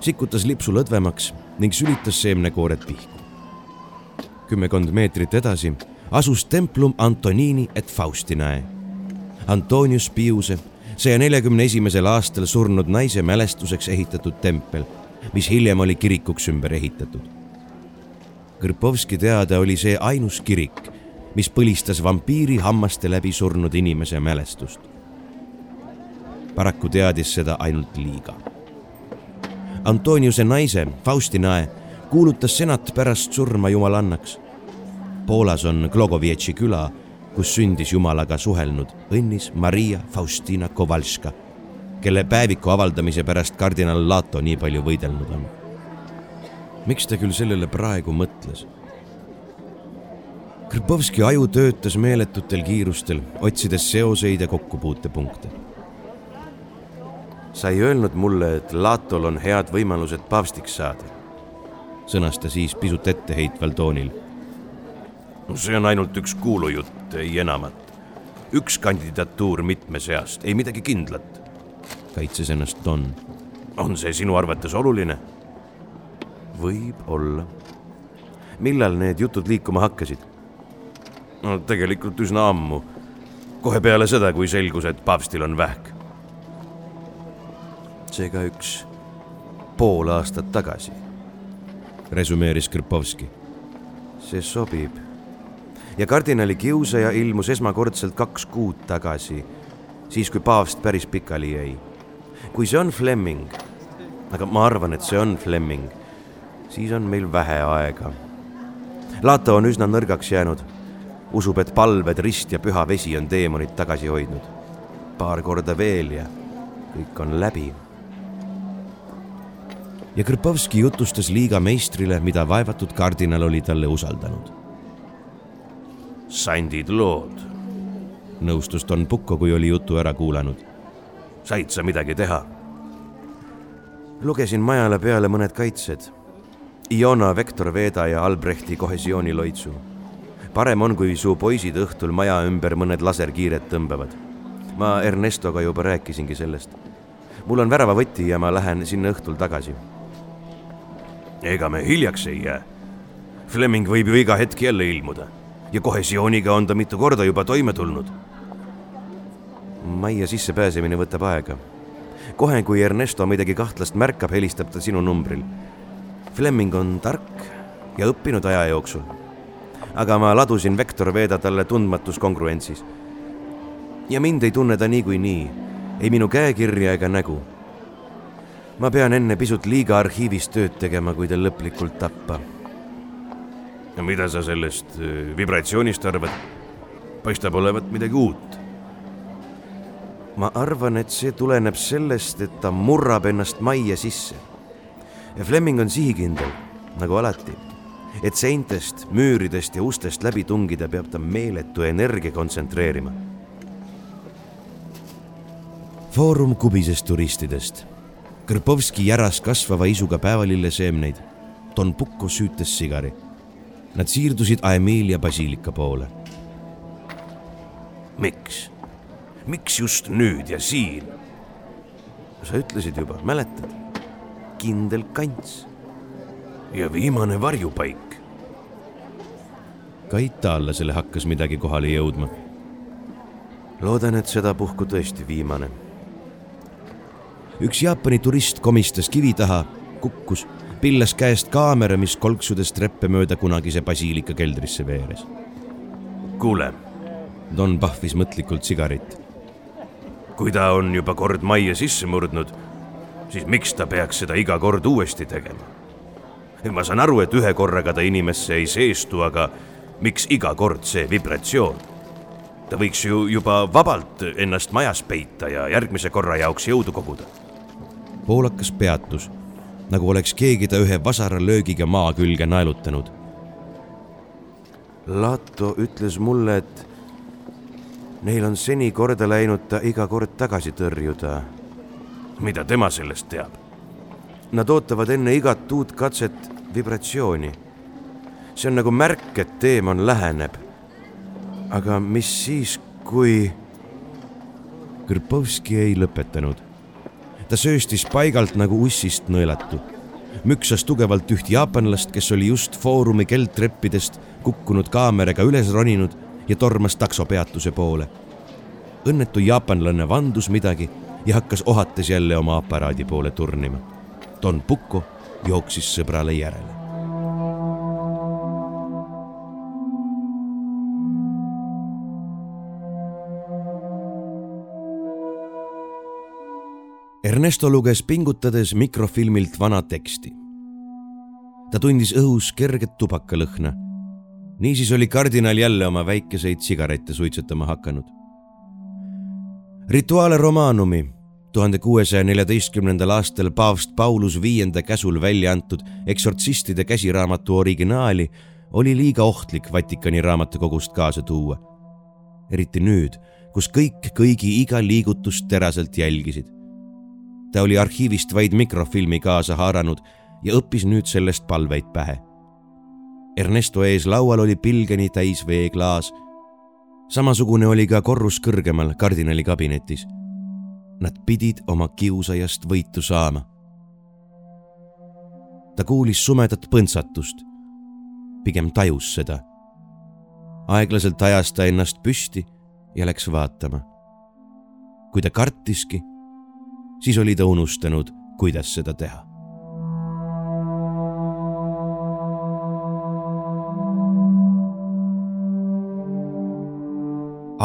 sikutas lipsu lõdvemaks ning sülitas seemnekoored pihku. kümmekond meetrit edasi asus templum Antonini et Faustinae. Antonius Piuse, saja neljakümne esimesel aastal surnud naise mälestuseks ehitatud tempel, mis hiljem oli kirikuks ümber ehitatud. Kõrpovski teada oli see ainus kirik, mis põlistas vampiiri hammaste läbi surnud inimese mälestust. paraku teadis seda ainult liiga. Antoniuse naise, Faustinae, kuulutas senat pärast surma jumalannaks Poolas on Glogovietši küla, kus sündis Jumalaga suhelnud õnnis Maria Faustina Kowalska, kelle päeviku avaldamise pärast kardinal Lato nii palju võidelnud on. miks ta küll sellele praegu mõtles? Krpovski aju töötas meeletutel kiirustel, otsides seoseid ja kokkupuutepunkte. sa ei öelnud mulle, et Latol on head võimalused paavstiks saada, sõnas ta siis pisut etteheitval toonil see on ainult üks kuulujutt, ei enamat. üks kandidatuur mitme seast, ei midagi kindlat. kaitses ennast Don. on see sinu arvates oluline? võib-olla. millal need jutud liikuma hakkasid? no tegelikult üsna ammu. kohe peale seda, kui selgus, et paavstil on vähk. seega üks pool aastat tagasi, resümeeris Krpovski. see sobib. Ja kardinali kiusaja ilmus esmakordselt kaks kuud tagasi, siis kui paavst päris pikali jäi. kui see on Fleming, aga ma arvan, et see on Fleming, siis on meil vähe aega. Lato on üsna nõrgaks jäänud usub, et palved, rist ja püha vesi on teemonid tagasi hoidnud. paar korda veel ja kõik on läbi. ja Krpovski jutustas liiga meistrile, mida vaevatud kardinal oli talle usaldanud. Sandid lood. nõustus Don Pucco, kui oli jutu ära kuulanud. said sa midagi teha? lugesin majale peale mõned kaitsed. Iona Vektor Veda ja Albrechti kohesiooniloitsu parem on, kui su poisid õhtul maja ümber mõned laserkiired tõmbavad. ma Ernestoga juba rääkisingi sellest. mul on väravavõti ja ma lähen sinna õhtul tagasi. ega me hiljaks ei jää. Fleming võib ju iga hetk jälle ilmuda ja kohesiooniga on ta mitu korda juba toime tulnud. majja sissepääsemine võtab aega. kohe, kui Ernesto midagi kahtlast märkab, helistab ta sinu numbril. Fleming on tark ja õppinud aja jooksul aga ma ladusin Vektor Veeda talle tundmatus kongruentsis. ja mind ei tunne ta niikuinii, ei minu käekirja ega nägu. ma pean enne pisut liiga arhiivis tööd tegema, kui ta lõplikult tappa. Mida sa sellest äh, vibratsioonist arvad? paistab olevat midagi uut. ma arvan, et see tuleneb sellest, et ta murrab ennast majja sisse. Fleming on sihikindel, nagu alati et seintest, müüridest ja ustest läbi tungida, peab ta meeletu energia kontsentreerima. Foorum kubises turistidest. Krpovski järas kasvava isuga päevalilleseemneid. Don Pucco süütas sigari. Nad siirdusid Aemilia basiilika poole. miks? miks just nüüd ja siin? sa ütlesid juba, mäletad? kindel kants. ja viimane varjupaik ka itaallasele hakkas midagi kohale jõudma. loodan, et sedapuhku tõesti viimane. üks Jaapani turist komistas kivi taha, kukkus, pillas käest kaamera, mis kolksudes treppe mööda kunagise basiilika keldrisse veeres. kuule. Don pahvis mõtlikult sigarit. kui ta on juba kord majja sisse murdnud, siis miks ta peaks seda iga kord uuesti tegema? ma saan aru, et ühe korraga ta inimesse ei seestu, aga miks iga kord see vibratsioon? ta võiks ju juba vabalt ennast majas peita ja järgmise korra jaoks jõudu koguda. poolakas peatus, nagu oleks keegi ta ühe vasara löögiga maa külge naelutanud. Lato ütles mulle, et neil on seni korda läinud ta iga kord tagasi tõrjuda. mida tema sellest teab? Nad ootavad enne igat uut katset vibratsiooni see on nagu märk, et teemant läheneb. aga mis siis, kui? Krpovski ei lõpetanud. Ta sööstis paigalt nagu ussist nõelatu. müksas tugevalt üht jaapanlast, kes oli just Foorumi keldtreppidest kukkunud kaameraga üles roninud ja tormas taksopeatuse poole. õnnetu jaapanlane vandus midagi ja hakkas ohates jälle oma aparaadi poole turnima. Don Pucco jooksis sõbrale järele. Ernesto luges pingutades mikrofilmilt vana teksti. ta tundis õhus kerget tubakalõhna. niisiis oli kardinal jälle oma väikeseid sigarette suitsetama hakanud. Rituale Romanumi, tuhande kuuesaja neljateistkümnendal aastal paavst Paulus viienda käsul välja antud eksortsistide käsiraamatu originaali oli liiga ohtlik Vatikani raamatukogust kaasa tuua. eriti nüüd, kus kõik kõigi iga liigutust teraselt jälgisid ta oli arhiivist vaid mikrofilmi kaasa haaranud ja õppis nüüd sellest palveid pähe. Ernesto ees laual oli pilgeni täis veeklaas. samasugune oli ka korrus kõrgemal kardinali kabinetis. Nad pidid oma kiusajast võitu saama. ta kuulis sumedat põntsatust, pigem tajus seda. aeglaselt ajas ta ennast püsti ja läks vaatama. kui ta kartiski, siis oli ta unustanud, kuidas seda teha.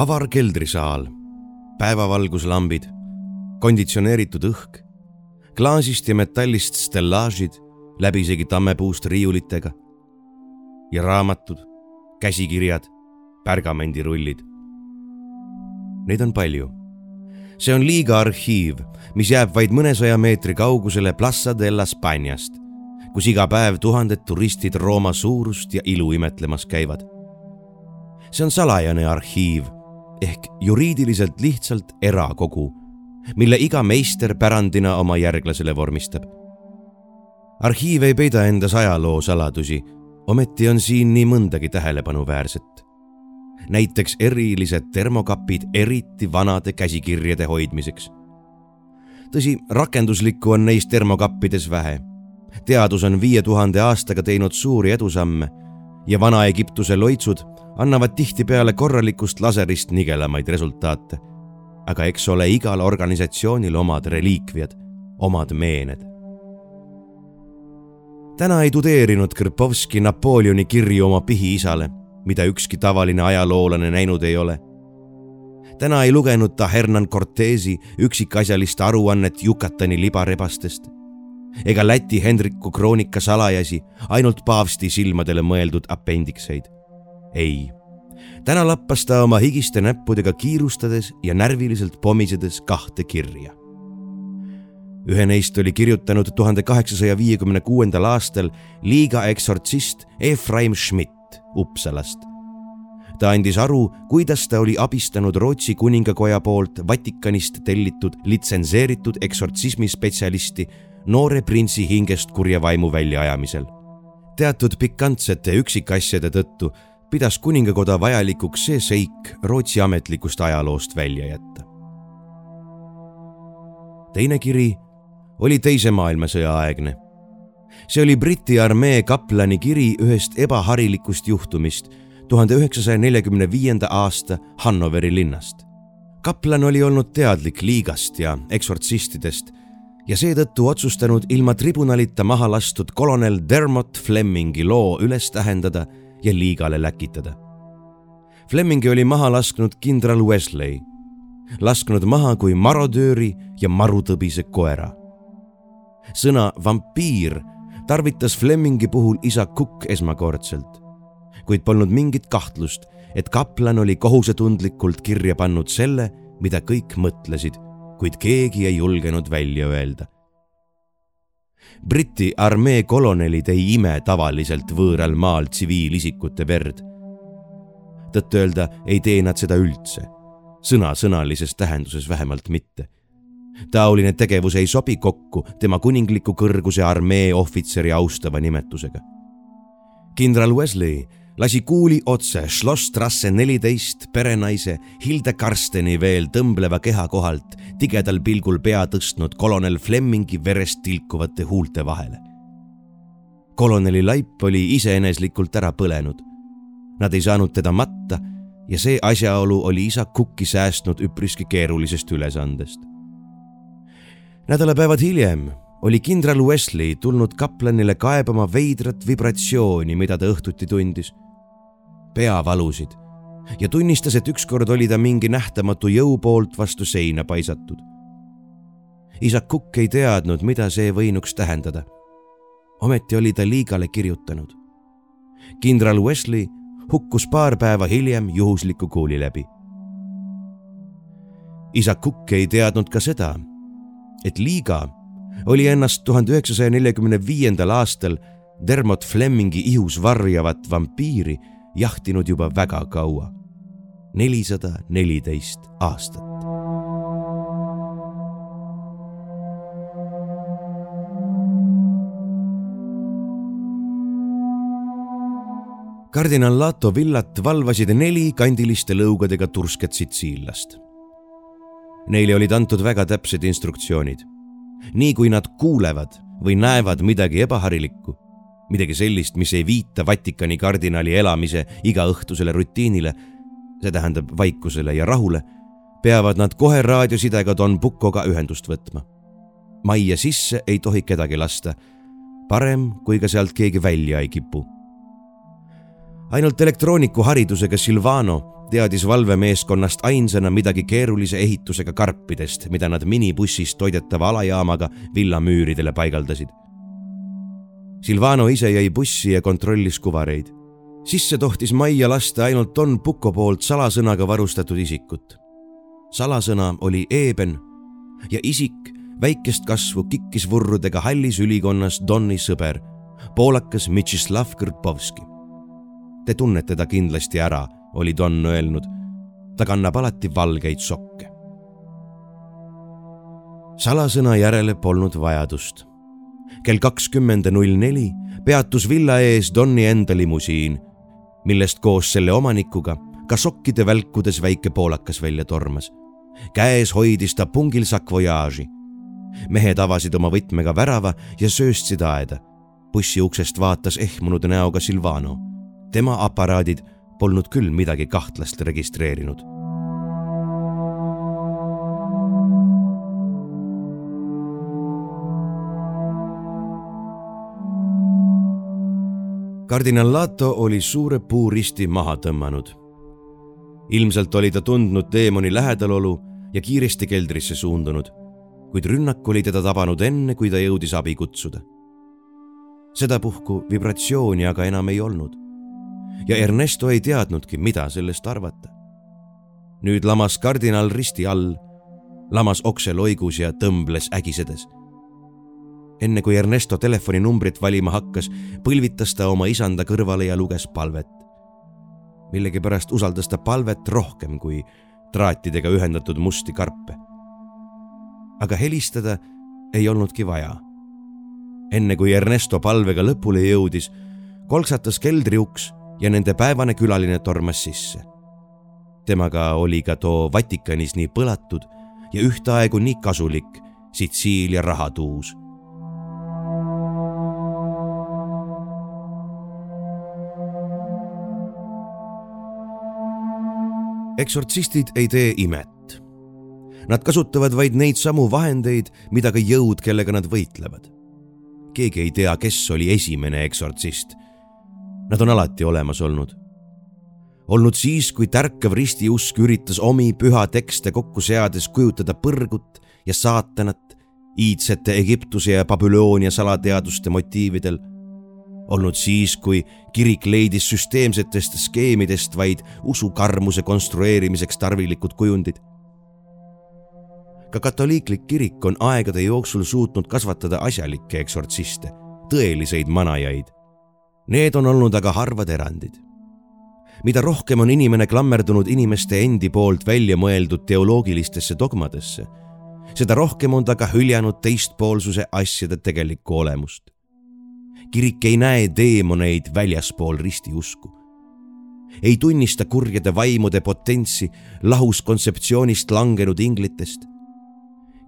avar keldrisaal, päevavalguslambid, konditsioneeritud õhk, klaasist ja metallist stellaažid läbisegi tammepuust riiulitega ja raamatud, käsikirjad, pärgamendirullid. Neid on palju. See on liiga arhiiv, mis jääb vaid mõnesaja meetri kaugusele Plaza della Spaniast, kus iga päev tuhanded turistid Rooma suurust ja ilu imetlemas käivad. see on salajane arhiiv ehk juriidiliselt lihtsalt erakogu, mille iga meister pärandina oma järglasele vormistab. arhiiv ei peida endas ajaloo saladusi ometi on siin nii mõndagi tähelepanuväärset. Näiteks erilised termokapid eriti vanade käsikirjade hoidmiseks. tõsi, rakenduslikku on neis termokappides vähe. teadus on viie tuhande aastaga teinud suuri edusamme ja Vana-Egiptuse loitsud annavad tihtipeale korralikust laserist nigelamaid resultaate. aga eks ole igal organisatsioonil omad reliikviad, omad meened täna ei tudeerinud Krpovski Napoleoni kirju oma pihiisale, mida ükski tavaline ajaloolane näinud ei ole. täna ei lugenud ta Hernan Cortesi üksikasjalist aruannet Yucatani libarebastest ega Läti Hendriku kroonika salajasi ainult paavsti silmadele mõeldud apendikseid. ei, täna lappas ta oma higiste näppudega kiirustades ja närviliselt pomisedes kahte kirja ühe neist oli kirjutanud tuhande kaheksasaja viiekümne kuuendal aastal liiga eksortsist Efraim Schmidt Uppsalast. ta andis aru, kuidas ta oli abistanud Rootsi kuningakoja poolt Vatikanist tellitud litsenseeritud eksortsismispetsialisti noore printsi hingest kurja vaimu väljaajamisel. teatud pikantsete üksikasjade tõttu pidas kuningakoda vajalikuks see seik Rootsi ametlikust ajaloost välja jätta. teine kiri oli Teise maailmasõja aegne. See oli Briti armee kaplani kiri ühest ebaharilikust juhtumist tuhande üheksasaja neljakümne viienda aasta Hannoveri linnast. kaplan oli olnud teadlik liigast ja eksortsistidest ja seetõttu otsustanud ilma tribunalita maha lastud kolonel Dermot Flemmingi loo üles tähendada ja liigale läkitada. Flemmingi oli maha lasknud kindral Wesley, lasknud maha kui marodööri ja marutõbise koera sõna vampiir tarvitas Flemmingi puhul isa Cook esmakordselt, kuid polnud mingit kahtlust, et kaplan oli kohusetundlikult kirja pannud selle, mida kõik mõtlesid, kuid keegi ei julgenud välja öelda. Briti armee kolonelid ei ime tavaliselt võõral maal tsiviilisikute verd. tõtt-öelda ei tee nad seda üldse, sõnasõnalises tähenduses vähemalt mitte taoline tegevus ei sobi kokku tema kuningliku kõrguse armee ohvitseri austava nimetusega. kindral Wesley lasi kuuli otse Schlosstrasse neliteist perenaise Hilde Karsteni veel tõmbleva keha kohalt tigedal pilgul pea tõstnud kolonel Flemmingi verest tilkuvate huulte vahele. koloneli laip oli iseeneslikult ära põlenud. Nad ei saanud teda matta ja see asjaolu oli isa Cooki säästnud üpriski keerulisest ülesandest nädalapäevad hiljem oli kindral Wesley tulnud kaplanile kaebama veidrat vibratsiooni, mida ta õhtuti tundis. pea valusid ja tunnistas, et ükskord oli ta mingi nähtamatu jõu poolt vastu seina paisatud. isa Cook ei teadnud, mida see võinuks tähendada. ometi oli ta liigale kirjutanud. kindral Wesley hukkus paar päeva hiljem juhusliku kuuli läbi. isa Cook ei teadnud ka seda et liiga oli ennast tuhande üheksasaja neljakümne viiendal aastal Dermot Flemmingi ihus varjavat vampiiri jahtinud juba väga kaua, nelisada neliteist aastat. kardinal Lato villat valvasid neli kandiliste lõugadega tursket sitsiillast Neile olid antud väga täpsed instruktsioonid. nii kui nad kuulevad või näevad midagi ebaharilikku, midagi sellist, mis ei viita Vatikani kardinali elamise igaõhtusele rutiinile, see tähendab vaikusele ja rahule, peavad nad kohe raadiosidega Don Pukoga ühendust võtma. majja sisse ei tohi kedagi lasta. parem, kui ka sealt keegi välja ei kipu. Ainult elektroonikuharidusega Silvano teadis valvemeeskonnast ainsana midagi keerulise ehitusega karpidest, mida nad minibussis toidetava alajaamaga villa müüridele paigaldasid. Silvano ise jäi bussi ja kontrollis kuvareid sisse tohtis majja lasta ainult Don Puko poolt salasõnaga varustatud isikut. salasõna oli eeben ja isik väikest kasvu kikkis vurrudega hallis ülikonnas Donni sõber, poolakas Mitšislav Kõrpovski. Te tunnete ta kindlasti ära, oli Don öelnud. ta kannab alati valgeid sokke. salasõna järele polnud vajadust. kell kakskümmend null neli peatus villa ees Donni enda limusiin millest koos selle omanikuga ka sokkide välkudes väike poolakas välja tormas. käes hoidis ta pungil sakvoyaaži. mehed avasid oma võtmega värava ja sööstsid aeda. bussi uksest vaatas ehmunud näoga Silvano. Tema aparaadid polnud küll midagi kahtlast registreerinud kardinal Lato oli suure puuristi maha tõmmanud. ilmselt oli ta tundnud teemoni lähedalolu ja kiiresti keldrisse suundunud, kuid rünnak oli teda tabanud enne, kui ta jõudis abi kutsuda. sedapuhku vibratsiooni aga enam ei olnud ja Ernesto ei teadnudki, mida sellest arvata. nüüd lamas kardinal risti all, lamas okseloigus ja tõmbles ägisedes enne kui Ernesto telefoninumbrit valima hakkas, põlvitas ta oma isanda kõrvale ja luges palvet. millegipärast usaldas ta palvet rohkem kui traatidega ühendatud musti karpe. aga helistada ei olnudki vaja. enne kui Ernesto palvega lõpule jõudis, kolksatas keldriuks ja nende päevane külaline tormas sisse. temaga oli ka too Vatikanis nii põlatud ja ühtaegu nii kasulik Sitsiilia rahatuus eksortsistid ei tee imet. Nad kasutavad vaid neid samu vahendeid, mida ka jõud, kellega nad võitlevad. keegi ei tea, kes oli esimene eksortsist. Nad on alati olemas olnud. olnud siis, kui tärkav ristiusk üritas omi püha tekste kokku seades kujutada põrgut ja saatanat iidsete Egiptuse ja Babyloonia salateaduste motiividel olnud siis, kui kirik leidis süsteemsetest skeemidest vaid usukarmuse konstrueerimiseks tarvilikud kujundid. ka katoliiklik kirik on aegade jooksul suutnud kasvatada asjalikke eksortsiste, tõeliseid manajaid. Need on olnud aga harvad erandid. mida rohkem on inimene klammerdunud inimeste endi poolt välja mõeldud teoloogilistesse dogmadesse, seda rohkem on ta ka hüljanud teistpoolsuse asjade tegelikku olemust kirik ei näe teemoneid väljaspool ristiusku. ei tunnista kurjade vaimude potentsi lahus kontseptsioonist langenud inglitest.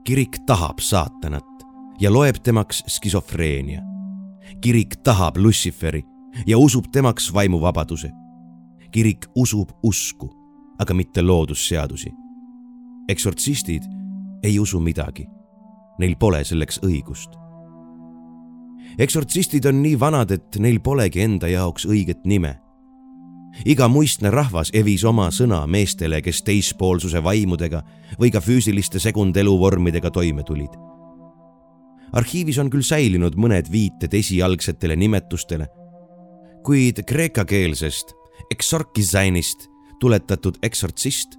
kirik tahab saatanat ja loeb temaks skisofreenia. Kirik tahab Lussiferi ja usub temaks vaimuvabaduse. kirik usub usku, aga mitte loodusseadusi. eksortsistid ei usu midagi. Neil pole selleks õigust eksortsistid on nii vanad, et neil polegi enda jaoks õiget nime. iga muistne rahvas evis oma sõna meestele, kes teispoolsuse vaimudega või ka füüsiliste sekundeluvormidega toime tulid. Arhiivis on küll säilinud mõned viited esialgsetele nimetustele, kuid kreekakeelsest eksorkisainist tuletatud eksortsist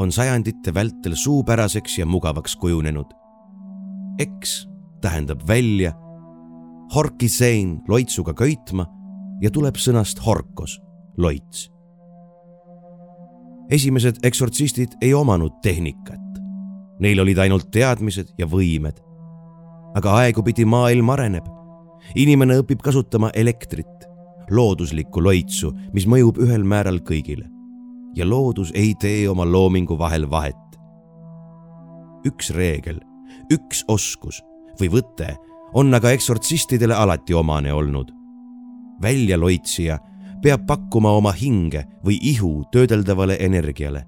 on sajandite vältel suupäraseks ja mugavaks kujunenud. eks tähendab välja horkisein loitsuga köitma ja tuleb sõnast horkos, loits. esimesed eksortsistid ei omanud tehnikat. Neil olid ainult teadmised ja võimed. Aga aegupidi maailm areneb. inimene õpib kasutama elektrit, looduslikku loitsu, mis mõjub ühel määral kõigile. ja loodus ei tee oma loomingu vahel vahet. üks reegel, üks oskus või võte on aga eksortsistidele alati omane olnud. väljaloitsija peab pakkuma oma hinge või ihu töödeldavale energiale.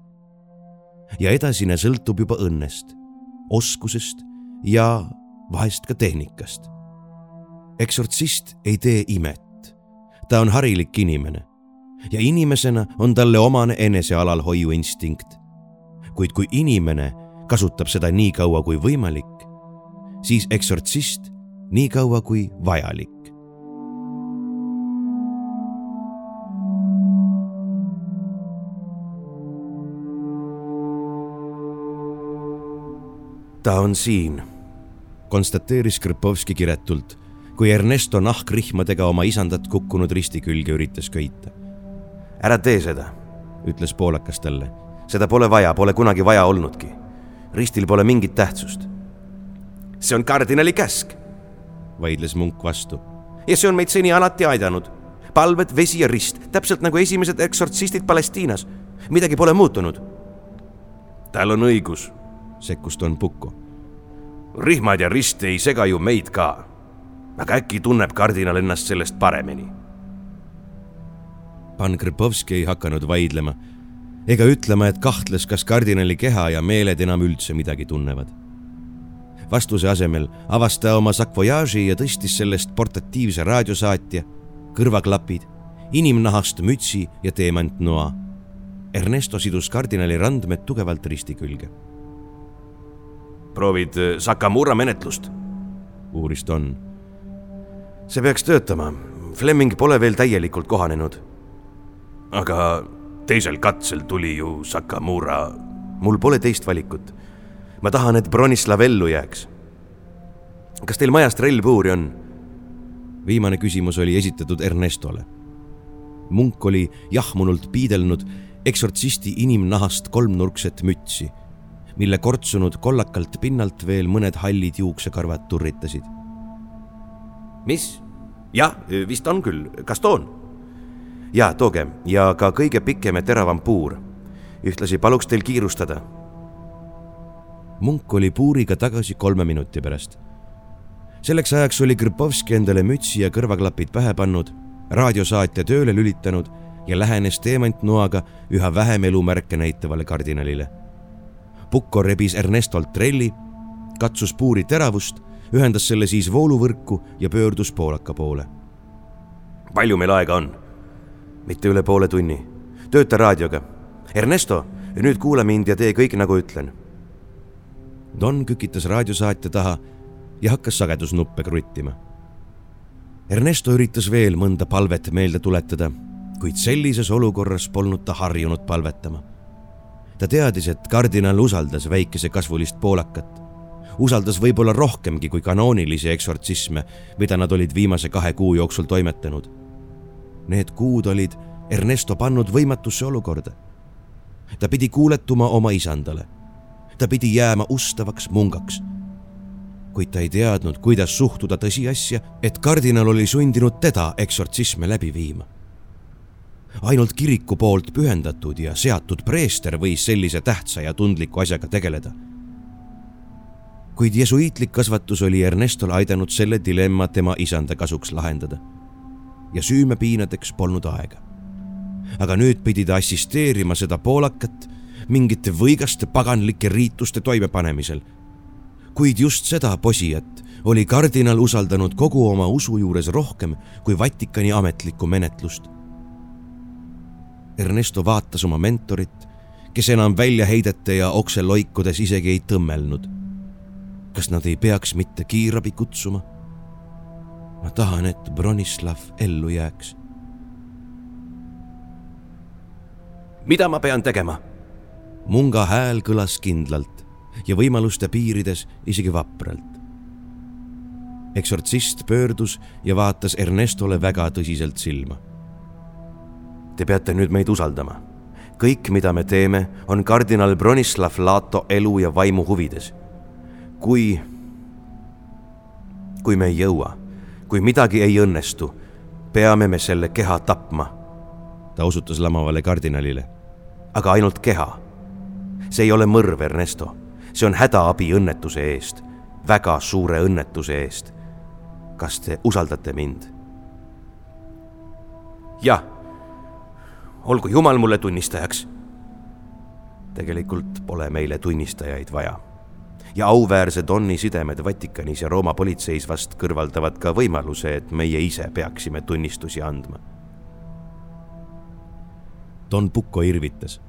ja edasine sõltub juba õnnest, oskusest ja vahest ka tehnikast. eksortsist ei tee imet, ta on harilik inimene ja inimesena on talle omane enesealalhoiu instinkt. kuid kui inimene kasutab seda nii kaua kui võimalik, siis eksortsist nii kaua kui vajalik. ta on siin, konstateeris Krpovski kiretult, kui Ernesto nahkrihmadega oma isandat kukkunud risti külge üritas köita. ära tee seda, ütles poolakas talle. seda pole vaja, pole kunagi vaja olnudki. ristil pole mingit tähtsust. see on kardinali käsk, vaidles munk vastu. ja see on meid seni alati aidanud. palved, vesi ja rist, täpselt nagu esimesed eksortsistid Palestiinas. midagi pole muutunud. tal on õigus sekkus Don Pucco. Rihmad ja rist ei sega ju meid ka. aga äkki tunneb kardinal ennast sellest paremini? pan Krpovski ei hakanud vaidlema ega ütlema, et kahtles, kas kardinali keha ja meeled enam üldse midagi tunnevad. vastuse asemel avas ta oma sakvojaaži ja tõstis sellest portatiivse raadiosaatja, kõrvaklapid, inimnahast mütsi ja teemantnoa. Ernesto sidus kardinali randmed tugevalt risti külge proovid äh, Sakamura menetlust? uuris Don. see peaks töötama. Fleming pole veel täielikult kohanenud. aga teisel katsel tuli ju Sakamura. mul pole teist valikut. ma tahan, et Bronislav ellu jääks. kas teil majast relvpuuri on? viimane küsimus oli esitatud Ernestole. munk oli jahmunult piidelnud eksortsisti inimnahast kolmnurkset mütsi mille kortsunud kollakalt pinnalt veel mõned hallid juuksekarvad turritasid. mis? jah, vist on küll, kas toon? ja tooge ja ka kõige pikem ja teravam puur. ühtlasi paluks teil kiirustada. munk oli puuriga tagasi kolme minuti pärast. selleks ajaks oli Krpovski endale mütsi ja kõrvaklapid pähe pannud, raadiosaatja tööle lülitanud ja lähenes teemantnoaga üha vähem elumärke näitavale kardinalile Pucco rebis Ernestolt trelli, katsus puuri teravust, ühendas selle siis vooluvõrku ja pöördus poolaka poole. palju meil aega on? mitte üle poole tunni. tööta raadioga. Ernesto, nüüd kuula mind ja tee kõik, nagu ütlen. Don kükitas raadiosaatja taha ja hakkas sagedusnuppe kruttima. Ernesto üritas veel mõnda palvet meelde tuletada, kuid sellises olukorras polnud ta harjunud palvetama ta teadis, et kardinal usaldas väikesekasvulist poolakat. usaldas võib-olla rohkemgi kui kanoonilisi eksortsisme, mida nad olid viimase kahe kuu jooksul toimetanud. Need kuud olid Ernesto pannud võimatusse olukorda. ta pidi kuuletuma oma isandale. ta pidi jääma ustavaks mungaks. kuid ta ei teadnud, kuidas suhtuda tõsiasja, et kardinal oli sundinud teda eksortsisme läbi viima ainult kiriku poolt pühendatud ja seatud preester võis sellise tähtsa ja tundliku asjaga tegeleda. kuid jesuiitlik kasvatus oli Ernestol aidanud selle dilemma tema isanda kasuks lahendada. ja süümepiinadeks polnud aega. aga nüüd pidi ta assisteerima seda poolakat mingite võigaste paganlike riituste toimepanemisel. kuid just seda posijat oli kardinal usaldanud kogu oma usu juures rohkem kui Vatikani ametlikku menetlust Ernesto vaatas oma mentorit, kes enam väljaheidete ja okseloikudes isegi ei tõmmelnud. kas nad ei peaks mitte kiirabi kutsuma? ma tahan, et Bronislav ellu jääks. mida ma pean tegema? munga hääl kõlas kindlalt ja võimaluste piirides isegi vapralt. eksortsist pöördus ja vaatas Ernestole väga tõsiselt silma Te peate nüüd meid usaldama. kõik, mida me teeme, on kardinal Bronislav Lato elu ja vaimu huvides. kui, kui me ei jõua, kui midagi ei õnnestu, peame me selle keha tapma. ta osutas lamavale kardinalile. aga ainult keha. see ei ole mõrv, Ernesto. see on hädaabi õnnetuse eest, väga suure õnnetuse eest. kas te usaldate mind? jah olgu jumal mulle tunnistajaks. tegelikult pole meile tunnistajaid vaja. ja auväärse Donni sidemed Vatikanis ja Rooma politseis vast kõrvaldavad ka võimaluse, et meie ise peaksime tunnistusi andma. Don Pucco irvitas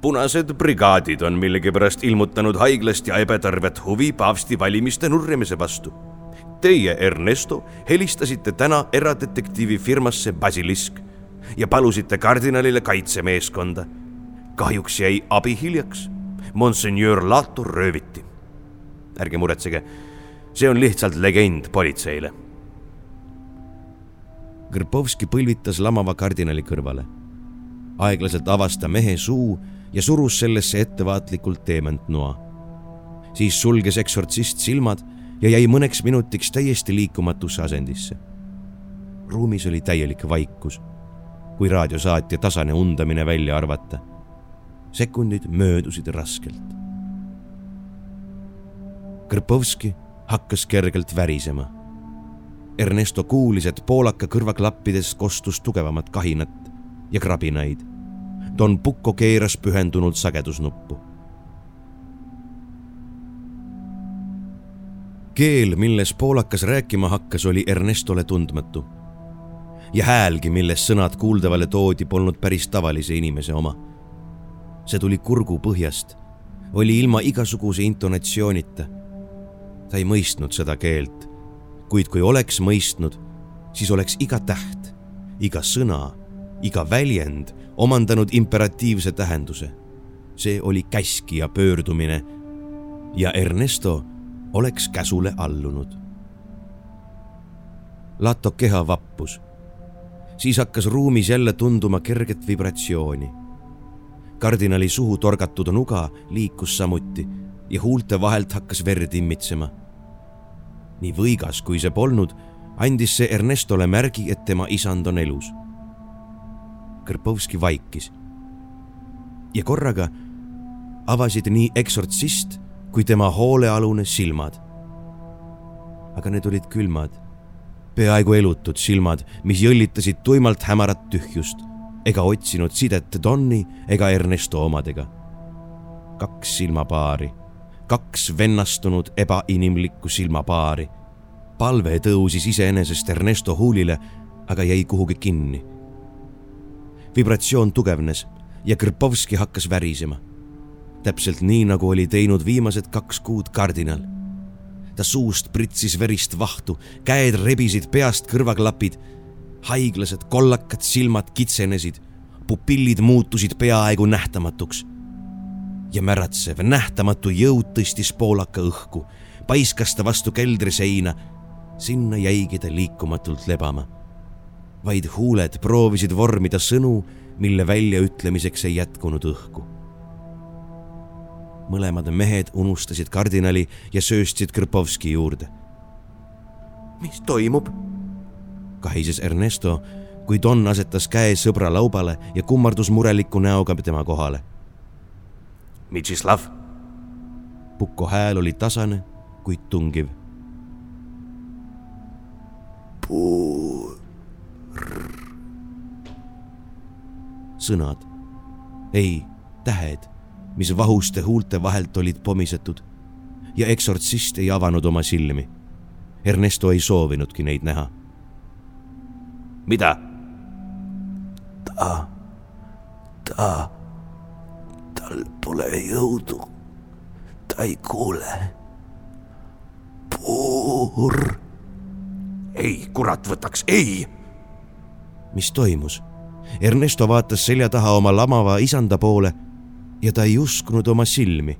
punased brigaadid on millegipärast ilmutanud haiglast ja ebetarvet huvi paavsti valimiste nurjamise vastu. Teie, Ernesto, helistasite täna eradetektiivi firmasse Basilisk ja palusite kardinalile kaitsemeeskonda. kahjuks jäi abi hiljaks. Monseigneur Lato rööviti. ärge muretsege, see on lihtsalt legend politseile. Grbovski põlvitas lamava kardinali kõrvale. aeglaselt avas ta mehe suu ja surus sellesse ettevaatlikult teement noa. siis sulges eksortsist silmad ja jäi mõneks minutiks täiesti liikumatusse asendisse. ruumis oli täielik vaikus, kui raadiosaatja tasane undamine välja arvata. sekundid möödusid raskelt. Krpovski hakkas kergelt värisema. Ernesto kuulis, et poolaka kõrvaklappidest kostus tugevamat kahinat ja krabinaid Don Pucco keeras pühendunult sagedusnuppu. keel, milles poolakas rääkima hakkas, oli Ernestole tundmatu. Ja häälgi, milles sõnad kuuldavale toodi, polnud päris tavalise inimese oma. see tuli kurgu põhjast, oli ilma igasuguse intonatsioonita. ta ei mõistnud seda keelt, kuid kui oleks mõistnud, siis oleks iga täht, iga sõna, iga väljend omandanud imperatiivse tähenduse. see oli käskija pöördumine ja Ernesto oleks käsule allunud. Lato keha vappus. Siis hakkas ruumis jälle tunduma kerget vibratsiooni. kardinali suhu torgatud nuga liikus samuti ja huulte vahelt hakkas verd immitsema. nii võigas, kui see polnud, andis see Ernestole märgi, et tema isand on elus Krpovski vaikis. ja korraga avasid nii eksortsist kui tema hoolealune silmad. aga need olid külmad, peaaegu elutud silmad, mis jõllitasid tuimalt hämarat tühjust ega otsinud sidet Donni ega Ernesto omadega. kaks silmapaari, kaks vennastunud ebainimlikku silmapaari. palve tõusis iseenesest Ernesto huulile, aga jäi kuhugi kinni vibratsioon tugevnes ja Krpovski hakkas värisema. täpselt nii, nagu oli teinud viimased kaks kuud kardinal. Ta suust pritsis verist vahtu, käed rebisid peast kõrvaklapid, haiglased kollakad silmad kitsenesid, pupillid muutusid peaaegu nähtamatuks. ja märatsev, nähtamatu jõud tõstis poolaka õhku, paiskas ta vastu keldriseina. sinna jäigi ta liikumatult lebama vaid huuled proovisid vormida sõnu, mille väljaütlemiseks ei jätkunud õhku. Mõlemad mehed unustasid kardinali ja sööstsid Krpovski juurde. mis toimub? kahises Ernesto, kui Don asetas käe sõbra laubale ja kummardus mureliku näoga tema kohale. Mitšislav. Puko hääl oli tasane, kuid tungiv. Sõnad, ei, tähed, mis vahuste huulte vahelt olid pomisetud ja eksortsist ei avanud oma silmi. Ernesto ei soovinudki neid näha. mida? ta, ta, tal pole jõudu. ta ei kuule. puur. ei, kurat võtaks, ei mis toimus. Ernesto vaatas selja taha oma lamava isanda poole ja ta ei uskunud oma silmi.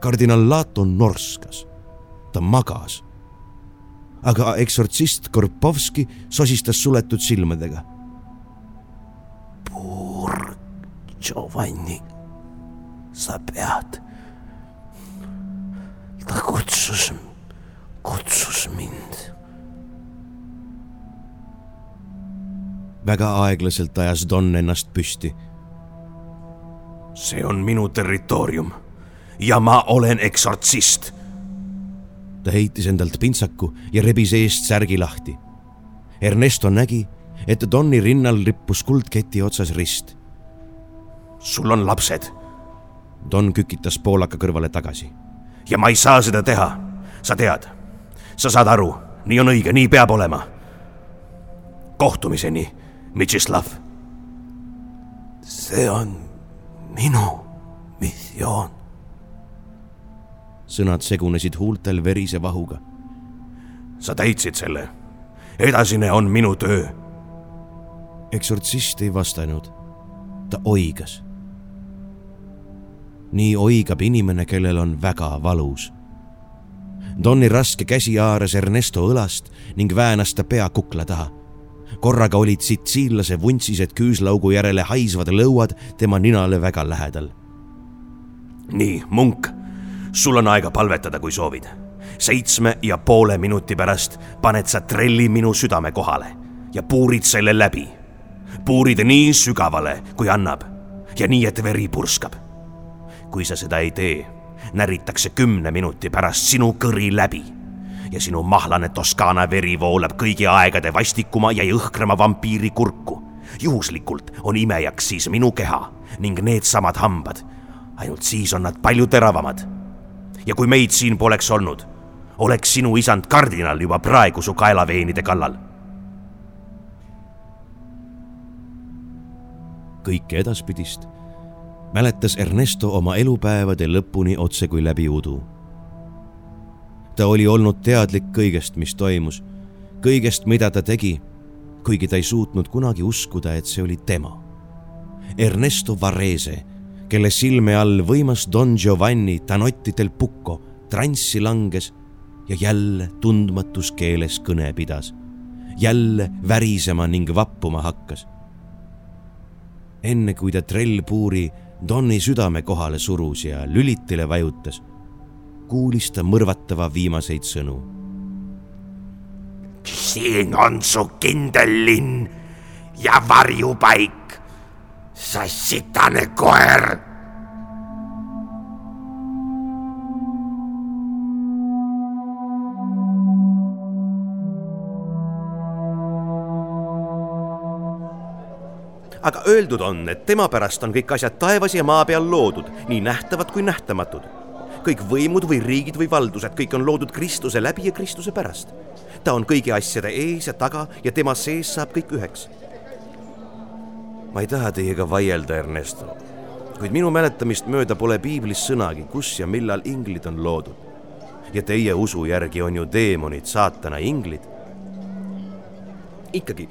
kardinal Lato norskas, ta magas. aga eksortsist Korpovski sosistas suletud silmadega. Puur, Giovanni, sa pead. ta kutsus, kutsus mind väga aeglaselt ajas Don ennast püsti. See on minu territoorium ja ma olen eksortsist. ta heitis endalt pintsaku ja rebis eest särgi lahti. Ernesto nägi, et Donni rinnal rippus kuldketi otsas rist. sul on lapsed. Don kükitas poolaka kõrvale tagasi. ja ma ei saa seda teha. sa tead, sa saad aru, nii on õige, nii peab olema. kohtumiseni, Mitšislav. see on minu missioon. sõnad segunesid huultel verise vahuga. sa täitsid selle. edasine on minu töö. eksortsist ei vastanud. ta oigas. nii oigab inimene, kellel on väga valus. Donni raske käsi haaras Ernesto õlast ning väänas ta pea kukla taha korraga olid sitsiillase vuntsised küüslaugu järele haisvad lõuad tema ninale väga lähedal nii, munk, sul on aega palvetada, kui soovid. seitsme ja poole minuti pärast paned sa trelli minu südame kohale ja puurid selle läbi. puurid nii sügavale, kui annab ja nii, et veri purskab. kui sa seda ei tee, näritakse kümne minuti pärast sinu kõri läbi ja sinu mahlane Toskaana veri voolab kõigi aegade vastikuma ja jõhkrama vampiiri kurku. juhuslikult on imejaks siis minu keha ning needsamad hambad ainult siis on nad palju teravamad. ja kui meid siin poleks olnud, oleks sinu isand kardinal juba praegu su kaelaveenide kallal. kõike edaspidist mäletas Ernesto oma elupäevade lõpuni otse kui läbi udu. Ta oli olnud teadlik kõigest, mis toimus, kõigest, mida ta tegi, kuigi ta ei suutnud kunagi uskuda, et see oli tema. Ernesto Varese kelle silme all võimas Don Giovanni Tanotti del Pucco transsi langes ja jälle tundmatus keeles kõne pidas. jälle värisema ning vappuma hakkas. enne kui ta trellpuuri Donni südame kohale surus ja lülitile vajutas, kuulis ta mõrvatava viimaseid sõnu. siin on su kindel linn ja varjupaik sa sitane koer. aga öeldud on, et tema pärast on kõik asjad taevas ja maa peal loodud, nii nähtavad kui nähtamatud. Kõik võimud või riigid või valdused, kõik on loodud Kristuse läbi ja Kristuse pärast. ta on kõigi asjade ees ja taga ja tema sees saab kõik üheks ma ei taha teiega vaielda, Ernesto, kuid minu mäletamist mööda pole piiblis sõnagi, kus ja millal inglid on loodud. ja teie usu järgi on ju teemonid saatana inglid. ikkagi,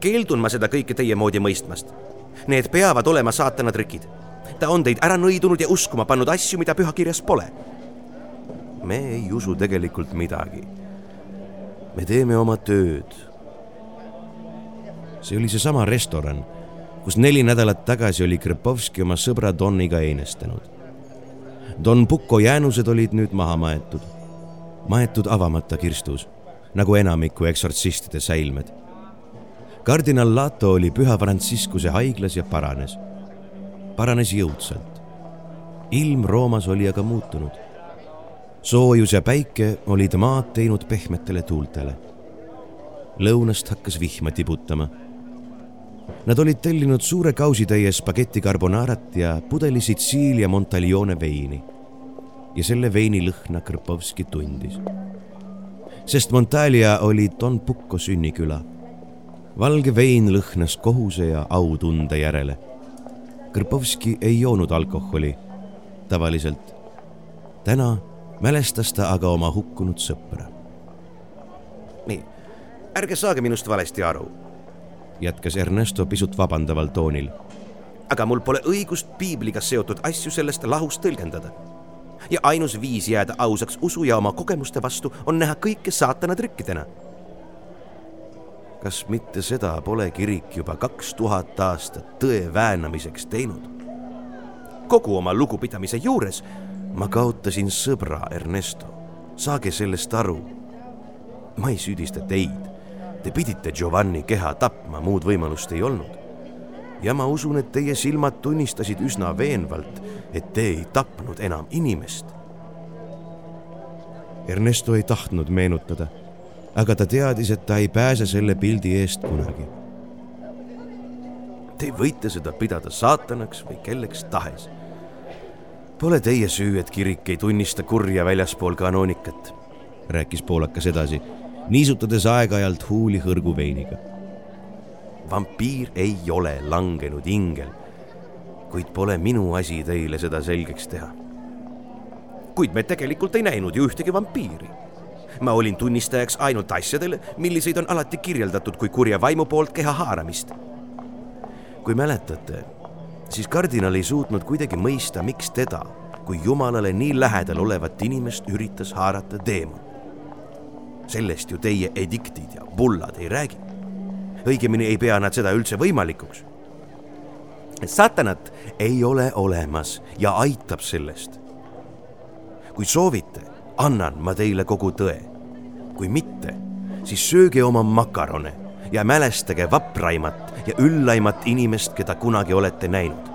keeldun ma seda kõike teie moodi mõistmast. Need peavad olema saatana trikid. Ta on teid ära nõidunud ja uskuma pannud asju, mida pühakirjas pole. me ei usu tegelikult midagi. me teeme oma tööd. see oli seesama restoran kus neli nädalat tagasi oli Krepovski oma sõbra Doniga einestanud. Don Pucco jäänused olid nüüd maha maetud, maetud avamata kirstus, nagu enamiku eksortsistide säilmed. kardinal Lato oli Püha Franciscuse haiglas ja paranes, paranes jõudsalt. ilm Roomas oli aga muutunud. soojus ja päike olid maad teinud pehmetele tuultele. lõunast hakkas vihma tibutama Nad olid tellinud suure kausitäie spagetti carbonarat ja pudeli Sitsiilia Montaglione veini. ja selle veini lõhna Krpovski tundis. sest Montaglia oli Don Pucco sünniküla. valge vein lõhnas kohuse ja autunde järele. Krpovski ei joonud alkoholi tavaliselt. täna mälestas ta aga oma hukkunud sõpra. nii, ärge saage minust valesti aru jätkas Ernesto pisut vabandaval toonil. aga mul pole õigust piibliga seotud asju sellest lahus tõlgendada. ja ainus viis jääda ausaks usu ja oma kogemuste vastu on näha kõike saatana trükkidena. Kas mitte seda pole kirik juba kaks tuhat aastat tõe väänamiseks teinud? kogu oma lugupidamise juures ma kaotasin sõbra Ernesto, saage sellest aru. ma ei süüdista teid Te pidite Giovanni keha tapma, muud võimalust ei olnud. ja ma usun, et teie silmad tunnistasid üsna veenvalt, et te ei tapnud enam inimest. Ernesto ei tahtnud meenutada, aga ta teadis, et ta ei pääse selle pildi eest kunagi. Te võite seda pidada saatanaks või kelleks tahes. Pole teie süü, et kirik ei tunnista kurja väljaspool kanoonikat, rääkis poolakas edasi, niisutades aeg-ajalt huuli hõrguveiniga. vampiir ei ole langenud ingel, kuid pole minu asi teile seda selgeks teha. kuid me tegelikult ei näinud ju ühtegi vampiiri ma olin tunnistajaks ainult asjadele, milliseid on alati kirjeldatud kui kurja vaimu poolt keha haaramist. kui mäletate, siis kardinal ei suutnud kuidagi mõista, miks teda kui jumalale nii lähedal olevat inimest üritas haarata teemon. sellest ju teie ediktid ja bullad ei räägi. õigemini ei pea nad seda üldse võimalikuks. satanat ei ole olemas ja aitab sellest. kui soovite, annan ma teile kogu tõe. Kui mitte, siis sööge oma makarone ja mälestage vapraimat ja üllaimat inimest, keda kunagi olete näinud.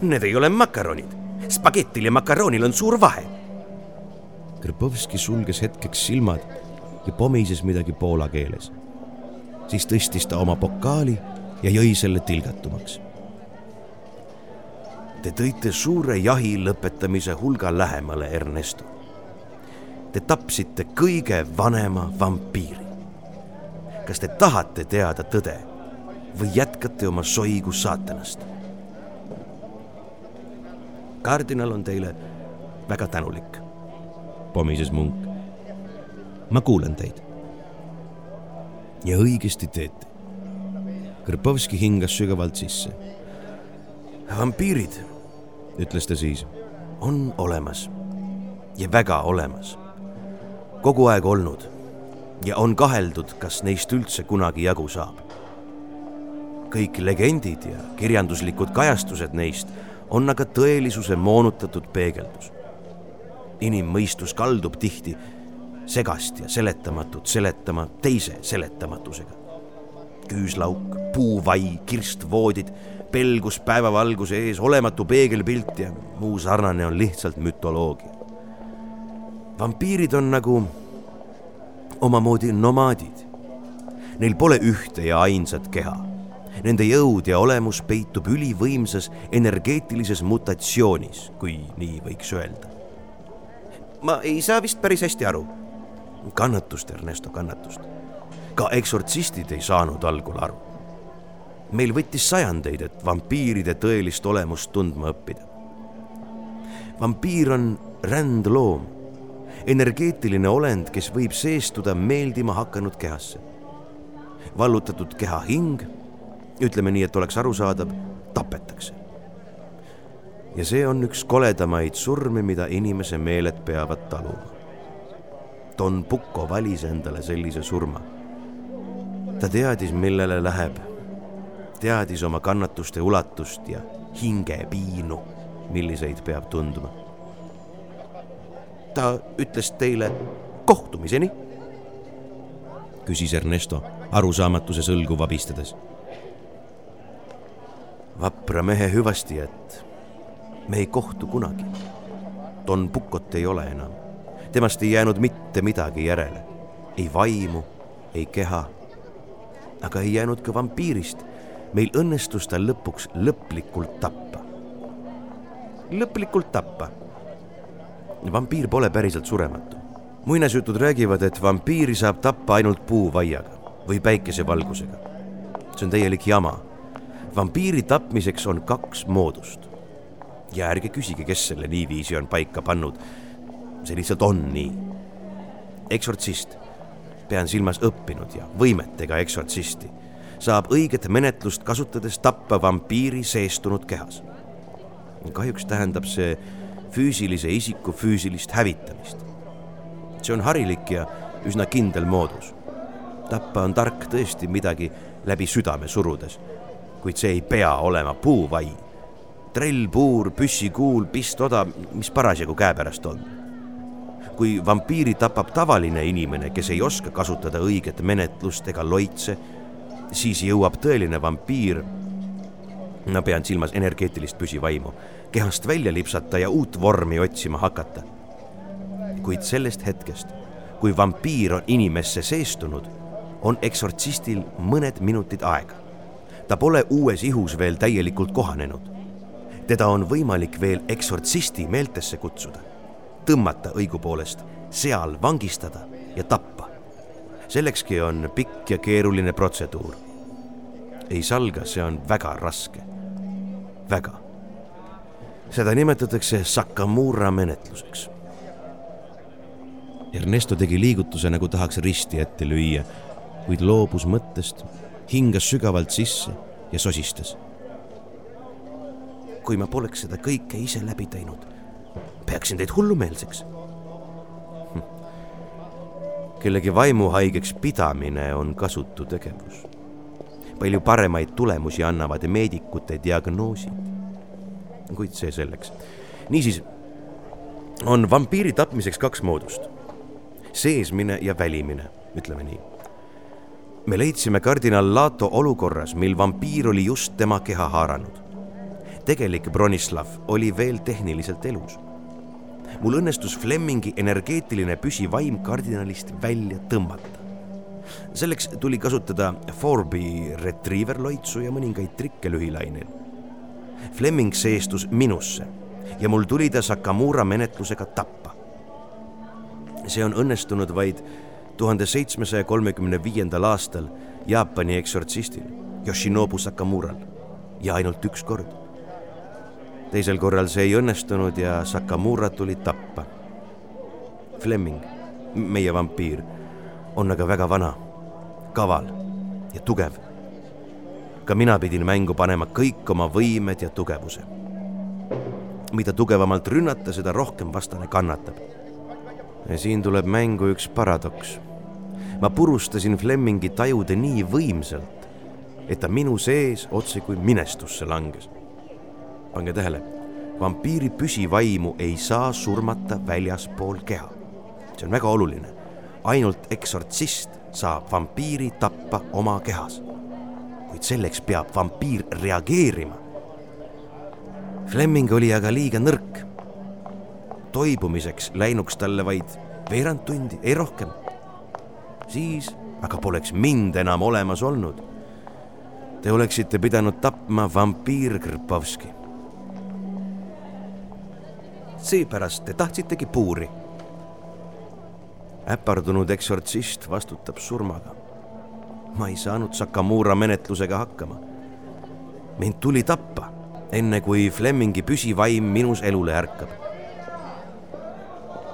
Need ei ole makaronid. spagetil ja makaronil on suur vahe. Krpovski sulges hetkeks silmad ja pomises midagi poola keeles. siis tõstis ta oma pokaali ja jõi selle tilgatumaks. Te tõite suure jahi lõpetamise hulga lähemale, Ernesto te tapsite kõige vanema vampiiri. kas te tahate teada tõde või jätkate oma soigu saatanast? kardinal on teile väga tänulik, pomises munk. ma kuulan teid. ja õigesti teete. Krpovski hingas sügavalt sisse. vampiirid, ütles ta siis, on olemas ja väga olemas kogu aeg olnud ja on kaheldud, kas neist üldse kunagi jagu saab. kõik legendid ja kirjanduslikud kajastused neist on aga tõelisuse moonutatud peegeldus. inimmõistus kaldub tihti segast ja seletamatut seletama teise seletamatusega. küüslauk, puuvai, kirstvoodid, pelgus päevavalguse ees, olematu peegelpilt ja muu sarnane on lihtsalt mütoloogia vampiirid on nagu omamoodi nomaadid. Neil pole ühte ja ainsat keha. Nende jõud ja olemus peitub ülivõimsas energeetilises mutatsioonis, kui nii võiks öelda. ma ei saa vist päris hästi aru. kannatust, Ernesto, kannatust. ka eksortsistid ei saanud algul aru. meil võttis sajandeid, et vampiiride tõelist olemust tundma õppida. vampiir on rändloom energeetiline olend, kes võib seestuda meeldima hakanud kehasse. vallutatud keha hing, ütleme nii, et oleks arusaadav, tapetakse. ja see on üks koledamaid surmi, mida inimese meeled peavad taluma. Don Pucco valis endale sellise surma. ta teadis, millele läheb, teadis oma kannatuste ulatust ja hingepiinu, milliseid peab tundma ta ütles teile kohtumiseni? küsis Ernesto arusaamatuse sõlgu vabistades. vapra mehe hüvasti, et me ei kohtu kunagi. Don Pukot ei ole enam, temast ei jäänud mitte midagi järele, ei vaimu, ei keha. aga ei jäänud ka vampiirist. meil õnnestus ta lõpuks lõplikult tappa. lõplikult tappa vampiir pole päriselt surematu. muinasjutud räägivad, et vampiiri saab tappa ainult puuvaiaga või päikesevalgusega. see on täielik jama. vampiiri tapmiseks on kaks moodust. ja ärge küsige, kes selle niiviisi on paika pannud. see lihtsalt on nii. eksortsist, pean silmas õppinud ja võimetega eksortsisti, saab õiget menetlust kasutades tappa vampiiri seestunud kehas. kahjuks tähendab see füüsilise isiku füüsilist hävitamist. see on harilik ja üsna kindel moodus. tappa on tark tõesti midagi läbi südame surudes, kuid see ei pea olema puuvai. trell, puur, püssikuul, pistoda, mis parasjagu käepärast on. kui vampiiri tapab tavaline inimene, kes ei oska kasutada õiget menetlust ega loitse, siis jõuab tõeline vampiir ma pean silmas energeetilist püsivaimu, kehast välja lipsata ja uut vormi otsima hakata. kuid sellest hetkest, kui vampiir on inimesse seestunud, on eksortsistil mõned minutid aega. ta pole uues ihus veel täielikult kohanenud. teda on võimalik veel eksortsisti meeltesse kutsuda, tõmmata õigupoolest, seal vangistada ja tappa. sellekski on pikk ja keeruline protseduur. ei salga, see on väga raske, väga. Seda nimetatakse Sakamura menetluseks Ernesto tegi liigutuse, nagu tahaks risti ette lüüa, kuid loobus mõttest, hingas sügavalt sisse ja sosistas. kui ma poleks seda kõike ise läbi teinud, peaksin teid hullumeelseks. Hm. kellegi vaimu haigeks pidamine on kasutu tegevus. palju paremaid tulemusi annavad meedikute diagnoosid. Kuid see selleks. niisiis on vampiiri tapmiseks kaks moodust seesmine ja välimine, ütleme nii. me leidsime kardinal Lato olukorras, mil vampiir oli just tema keha haaranud. tegelik Bronislav oli veel tehniliselt elus. mul õnnestus Flemmingi energeetiline püsivaim kardinalist välja tõmmata. selleks tuli kasutada Forbi retriever loitsu ja mõningaid trikke lühilainel. Fleming seestus minusse ja mul tuli ta Sakamura menetlusega tappa see on õnnestunud vaid tuhande seitsmesaja kolmekümne viiendal aastal Jaapani eksortsistil Yoshinobu Sakamural ja ainult üks kord. teisel korral see ei õnnestunud ja Sakamura tuli tappa. Fleming, meie vampiir, on aga väga vana, kaval ja tugev. Ka mina pidin mängu panema kõik oma võimed ja tugevuse. mida tugevamalt rünnata, seda rohkem vastane kannatab ja siin tuleb mängu üks paradoks. ma purustasin Flemmingi tajude nii võimsalt, et ta minu sees otse kui minestusse langes. pange tähele, vampiiri püsivaimu ei saa surmata väljaspool keha. see on väga oluline. ainult eksortsist saab vampiiri tappa oma kehas. Kuid selleks peab vampiir reageerima. Fleming oli aga liiga nõrk toibumiseks läinuks talle vaid veerand tundi, ei rohkem. siis aga poleks mind enam olemas olnud. Te oleksite pidanud tapma vampiir Krpovski. seepärast te tahtsitegi puuri. äpardunud eksortsist vastutab surmaga. Ma ei saanud Sakamura menetlusega hakkama. mind tuli tappa, enne kui Flemmingi püsivaim minus elule ärkab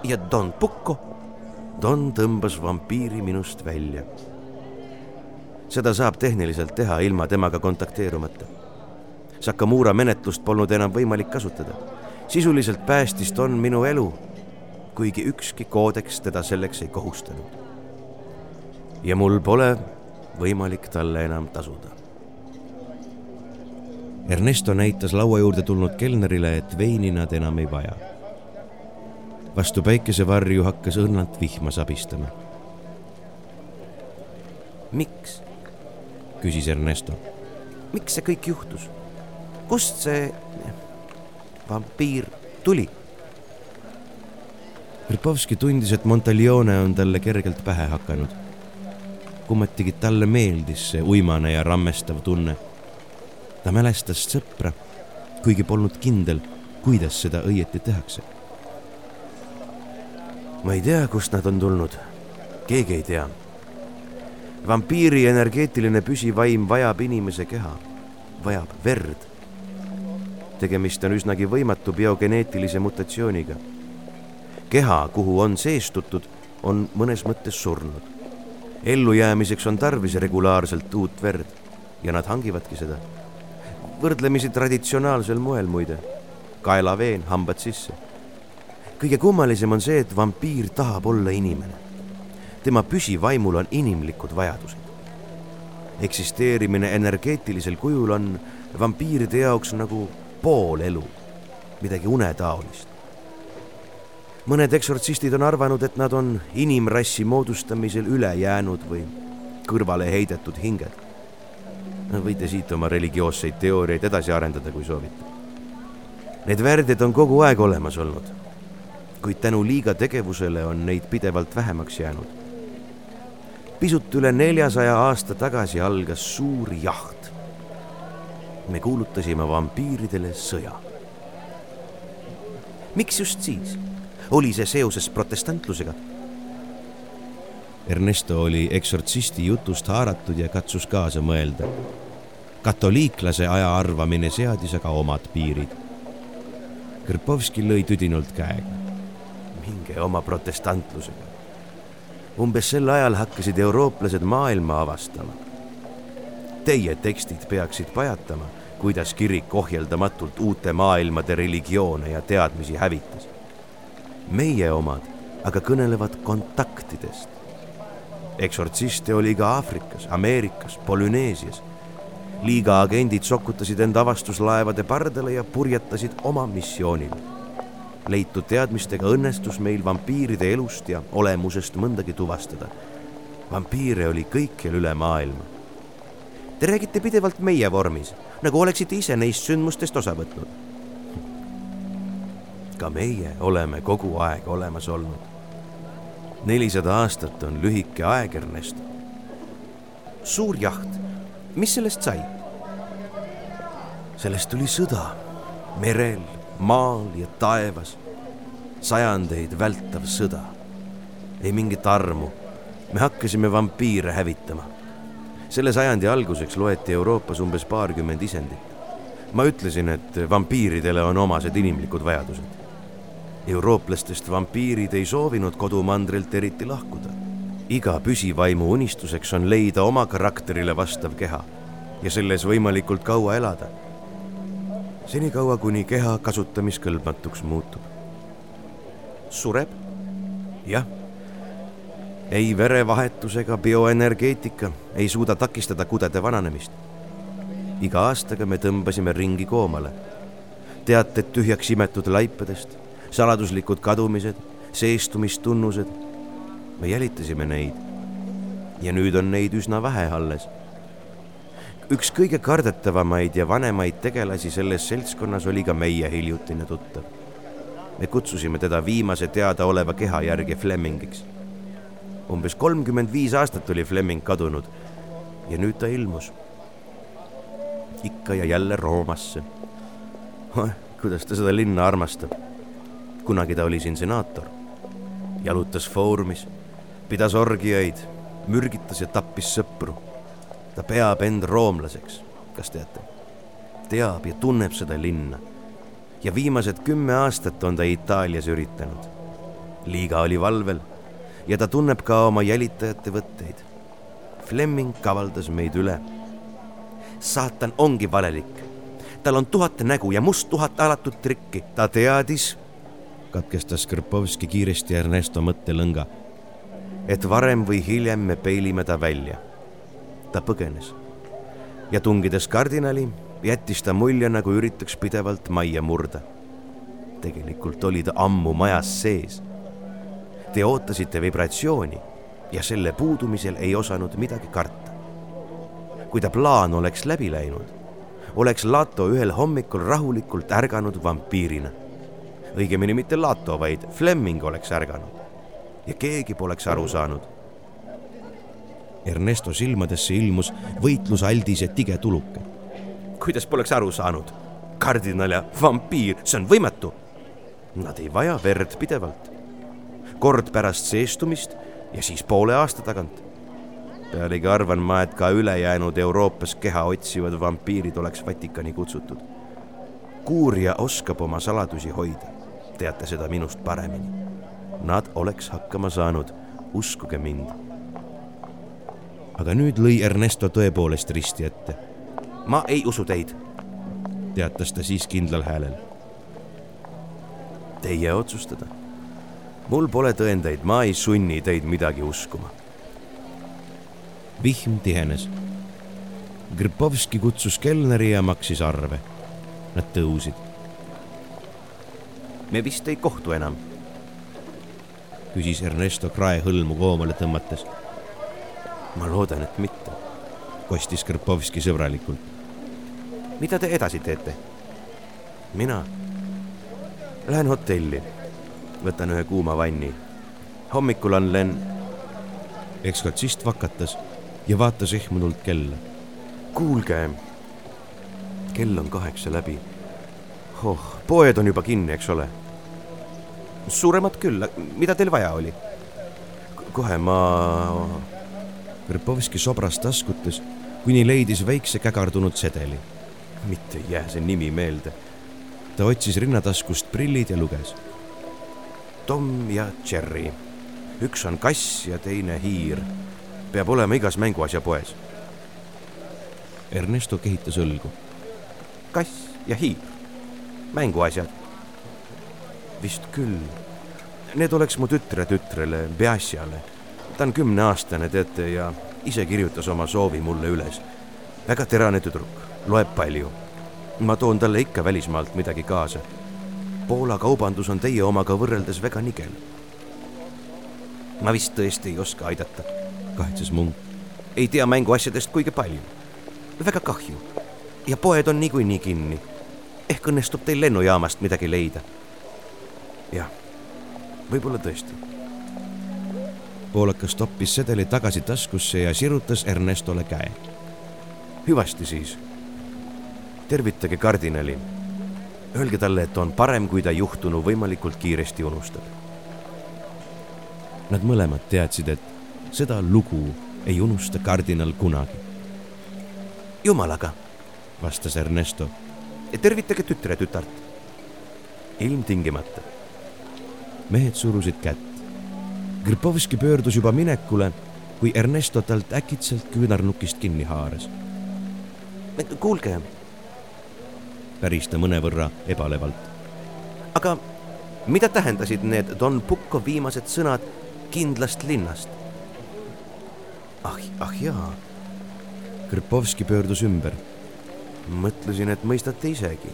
ja Don Pucco. Don tõmbas vampiiri minust välja. seda saab tehniliselt teha ilma temaga kontakteerumata. Sakamura menetlust polnud enam võimalik kasutada. sisuliselt päästis Don minu elu, kuigi ükski koodeks teda selleks ei kohustanud. ja mul pole võimalik talle enam tasuda. Ernesto näitas laua juurde tulnud kelnerile, et veini nad enam ei vaja vastu päikesevarju hakkas õrnalt vihma sabistama. miks? küsis Ernesto. miks see kõik juhtus? kust see vampiir tuli? Krpovski tundis, et Montalione on talle kergelt pähe hakanud. Kummatigi talle meeldis see uimane ja rammestav tunne. ta mälestas sõpra, kuigi polnud kindel, kuidas seda õieti tehakse ma ei tea, kust nad on tulnud. keegi ei tea. vampiiri energeetiline püsivaim vajab inimese keha, vajab verd. tegemist on üsnagi võimatu biogeneetilise mutatsiooniga. keha, kuhu on seestutud, on mõnes mõttes surnud. Ellujäämiseks on tarvis regulaarselt uut verd ja nad hangivadki seda. võrdlemisi traditsionaalsel moel muide. kaelaveen, hambad sisse kõige kummalisem on see, et vampiir tahab olla inimene. tema püsivaimul on inimlikud vajadused. eksisteerimine energeetilisel kujul on vampiiride jaoks nagu pool elu, midagi unetaolist. Mõned eksortsistid on arvanud, et nad on inimrassi moodustamisel üle jäänud või kõrvale heidetud hinged. võite siit oma religioosseid teooriaid edasi arendada, kui soovite. Need värdjad on kogu aeg olemas olnud kuid tänu liiga tegevusele on neid pidevalt vähemaks jäänud. pisut üle neljasaja aasta tagasi algas suur jaht. me kuulutasime vampiiridele sõja. miks just siis? Oli see seoses protestantlusega? Ernesto oli eksortsisti jutust haaratud ja katsus kaasa mõelda. katoliiklase aja arvamine seadis aga omad piirid. Krpovski lõi tüdinult käega. minge oma protestantlusega. umbes sel ajal hakkasid eurooplased maailma avastama. Teie tekstid peaksid pajatama, kuidas kirik ohjeldamatult uute maailmade religioone ja teadmisi hävitas. Meie omad aga kõnelevad kontaktidest eksortsiste oli ka Aafrikas, Ameerikas, Polüneesias. liiga agendid sokutasid end avastuslaevade pardale ja purjetasid oma missioonil. leitud teadmistega õnnestus meil vampiiride elust ja olemusest mõndagi tuvastada. vampiire oli kõikjal üle maailma. Te räägite pidevalt meie vormis, nagu oleksite ise neist sündmustest osa võtnud. Ka meie oleme kogu aeg olemas olnud nelisada aastat on lühike aeg, Ernest. suur jaht, mis sellest sai? sellest tuli sõda merel, maal ja taevas. sajandeid vältav sõda. ei mingit armu. me hakkasime vampiire hävitama. selle sajandi alguseks loeti Euroopas umbes paarkümmend isendit. ma ütlesin, et vampiiridele on omased inimlikud vajadused eurooplastest vampiirid ei soovinud kodumandrilt eriti lahkuda. iga püsivaimu unistuseks on leida oma karakterile vastav keha ja selles võimalikult kaua elada. senikaua, kuni keha kasutamiskõlbmatuks muutub. sureb? jah. ei verevahetus ega bioenergeetika ei suuda takistada kudede vananemist. iga aastaga me tõmbasime ringi koomale teated tühjaks imetud laipadest saladuslikud kadumised, seestumistunnused. me jälitasime neid. ja nüüd on neid üsna vähe alles. üks kõige kardetavamaid ja vanemaid tegelasi selles seltskonnas oli ka meie hiljutine tuttav. me kutsusime teda viimase teadaoleva keha järgi Flemmingiks. umbes kolmkümmend viis aastat oli Flemming kadunud ja nüüd ta ilmus. ikka ja jälle Roomasse. kuidas ta seda linna armastab kunagi ta oli siin senaator, jalutas Foorumis, pidas orgiaid, mürgitas ja tappis sõpru. ta peab end roomlaseks, kas teate? teab ja tunneb seda linna. ja viimased kümme aastat on ta Itaalias üritanud. liiga oli valvel ja ta tunneb ka oma jälitajate võtteid. Fleming kavaldas meid üle. saatan ongi valelik tal on tuhat nägu ja must tuhat alatut trikki. ta teadis, katkestas Krpovski kiiresti Ernesto mõttelõnga. et varem või hiljem me peilime ta välja. ta põgenes ja tungides kardinali, jättis ta mulje, nagu üritaks pidevalt majja murda. tegelikult oli ta ammu majas sees. Te ootasite vibratsiooni ja selle puudumisel ei osanud midagi karta. kui ta plaan oleks läbi läinud, oleks Lato ühel hommikul rahulikult ärganud vampiirina õigemini mitte Lato, vaid Fleming oleks ärganud ja keegi poleks aru saanud. Ernesto silmadesse ilmus võitlusaldis ja tige tuluke. kuidas poleks aru saanud? kardinal ja vampiir, see on võimatu. Nad ei vaja verd pidevalt. kord pärast seestumist ja siis poole aasta tagant. pealegi arvan ma, et ka ülejäänud Euroopas keha otsivad vampiirid oleks Vatikani kutsutud. kuuria oskab oma saladusi hoida teate seda minust paremini. Nad oleks hakkama saanud, uskuge mind. aga nüüd lõi Ernesto tõepoolest risti ette. ma ei usu teid, teatas ta siis kindlal häälel. Teie otsustada. mul pole tõendeid, ma ei sunni teid midagi uskuma. vihm tihenes. Gripovski kutsus kelneri ja maksis arve. Nad tõusid me vist ei kohtu enam. küsis Ernesto krae hõlmu koomale tõmmates. ma loodan, et mitte, kostis Krpovski sõbralikult. mida te edasi teete? mina lähen hotelli, võtan ühe kuuma vanni. hommikul on len-. eksortsist vakatas ja vaatas ehmunult kella. kuulge, kell on kaheksa läbi. oh, poed on juba kinni, eks ole? Suuremad küll, mida teil vaja oli? kohe ma. Krpovski sobras taskutes, kuni leidis väikse kägardunud sedeli. mitte ei jää see nimi meelde. ta otsis rinnataskust prillid ja luges. Tom ja Jerry. üks on kass ja teine hiir. peab olema igas mänguasjapoes. Ernesto kehitas õlgu. kass ja hiir, mänguasjad. Vist küll Need oleks mu tütre tütrele, Beassiale. ta on kümneaastane, teate, ja ise kirjutas oma soovi mulle üles. väga terane tüdruk, loeb palju. ma toon talle ikka välismaalt midagi kaasa. Poola kaubandus on teie omaga võrreldes väga nigel. ma vist tõesti ei oska aidata, kahetses munk. ei tea mänguasjadest kuigi palju. väga kahju. ja poed on niikuinii kinni. ehk õnnestub teil lennujaamast midagi leida. Jah võib-olla tõesti. poolakas toppis sedeli tagasi taskusse ja sirutas Ernestole käe. hüvasti siis. tervitage kardinali. Öelge talle, et on parem, kui ta juhtunu võimalikult kiiresti unustab. Nad mõlemad teadsid, et seda lugu ei unusta kardinal kunagi. jumalaga, vastas Ernesto. tervitage tütre tütart. ilmtingimata mehed surusid kätt. Gripovski pöördus juba minekule, kui Ernesto talt äkitselt küünarnukist kinni haaras. kuulge, päris ta mõnevõrra ebalevalt. aga mida tähendasid need Don Pucco viimased sõnad kindlast linnast? ah, ah jaa. Gripovski pöördus ümber. mõtlesin, et mõistate isegi.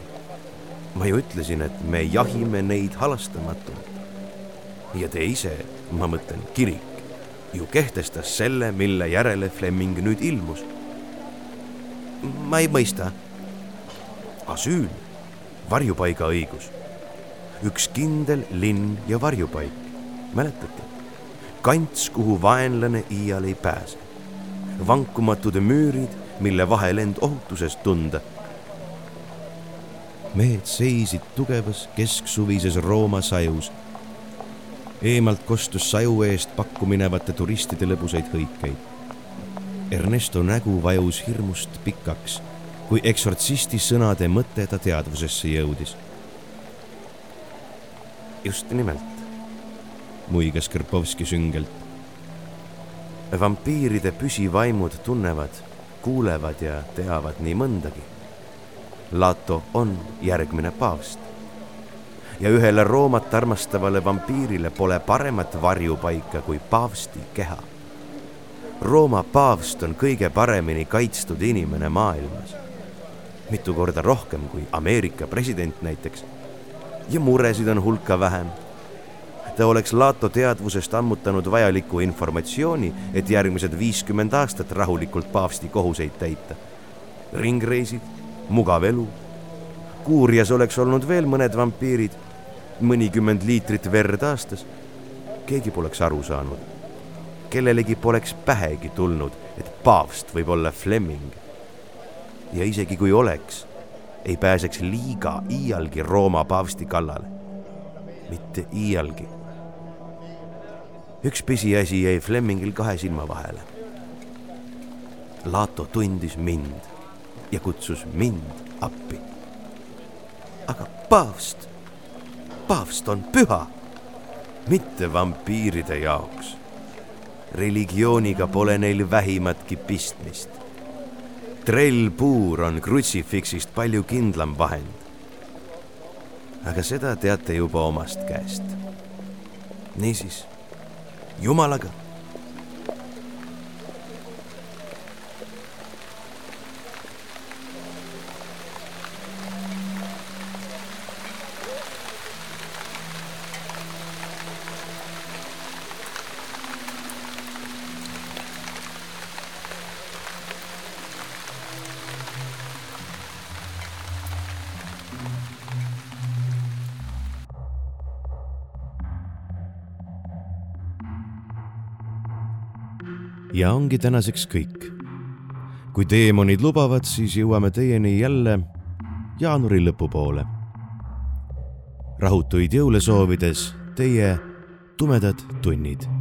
ma ju ütlesin, et me jahime neid halastamatult ja te ise, ma mõtlen, kirik, ju kehtestas selle, mille järele Fleming nüüd ilmus. ma ei mõista. asüül, varjupaigaõigus, üks kindel linn ja varjupaik, mäletate? kants, kuhu vaenlane iial ei pääse. vankumatud müürid, mille vahel end ohutuses tunda mehed seisid tugevas kesksuvises Rooma sajus eemalt kostus saju eest pakku minevate turistide lõbusaid hõikeid. Ernesto nägu vajus hirmust pikaks, kui eksortsisti sõnade mõte ta teadvusesse jõudis. just nimelt, muigas Krpovski süngelt. vampiiride püsivaimud tunnevad, kuulevad ja teavad nii mõndagi. Lato on järgmine paavst ja ühele Roomat armastavale vampiirile pole paremat varjupaika kui paavsti keha. Rooma paavst on kõige paremini kaitstud inimene maailmas. mitu korda rohkem kui Ameerika president näiteks. ja muresid on hulka vähem. ta oleks Lato teadvusest ammutanud vajalikku informatsiooni, et järgmised viiskümmend aastat rahulikult paavsti kohuseid täita. ringreisid, mugav elu kuurjas oleks olnud veel mõned vampiirid mõnikümmend liitrit verd aastas. keegi poleks aru saanud. kellelegi poleks pähegi tulnud, et paavst võib olla Fleming. ja isegi kui oleks, ei pääseks liiga iialgi Rooma paavsti kallale. mitte iialgi. üks pisiasi jäi Flemingil kahe silma vahele. Lato tundis mind ja kutsus mind appi. aga paavst paavst on püha, mitte vampiiride jaoks. religiooniga pole neil vähimatki pistmist. trellpuur on krutsifiksist palju kindlam vahend. aga seda teate juba omast käest. niisiis, jumalaga ja ongi tänaseks kõik. kui teemonid lubavad, siis jõuame teieni jälle jaanuari lõpupoole. rahutuid jõule soovides teie tumedad tunnid